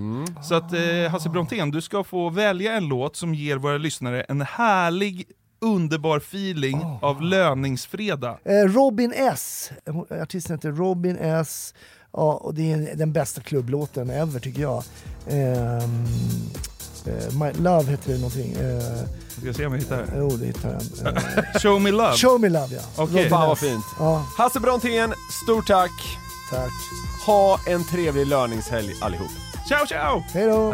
Så att eh, Hasse Brontén, du ska få välja en låt som ger våra lyssnare en härlig, underbar feeling av löningsfredag. Eh, Robin S, artisten heter Robin S. Ja, och det är den bästa klubblåten ever tycker jag. Ehm, eh, My Love heter det någonting. Eh, Ska jag se om jag hittar det. jo, det hittar den. Eh, [LAUGHS] Show me love. Show Me Love ja. Okej. Robin Fan vad fint. Ja, Hasse Brontén, stort tack. tack. Ha en trevlig löningshelg allihop. Ciao ciao! Hej då!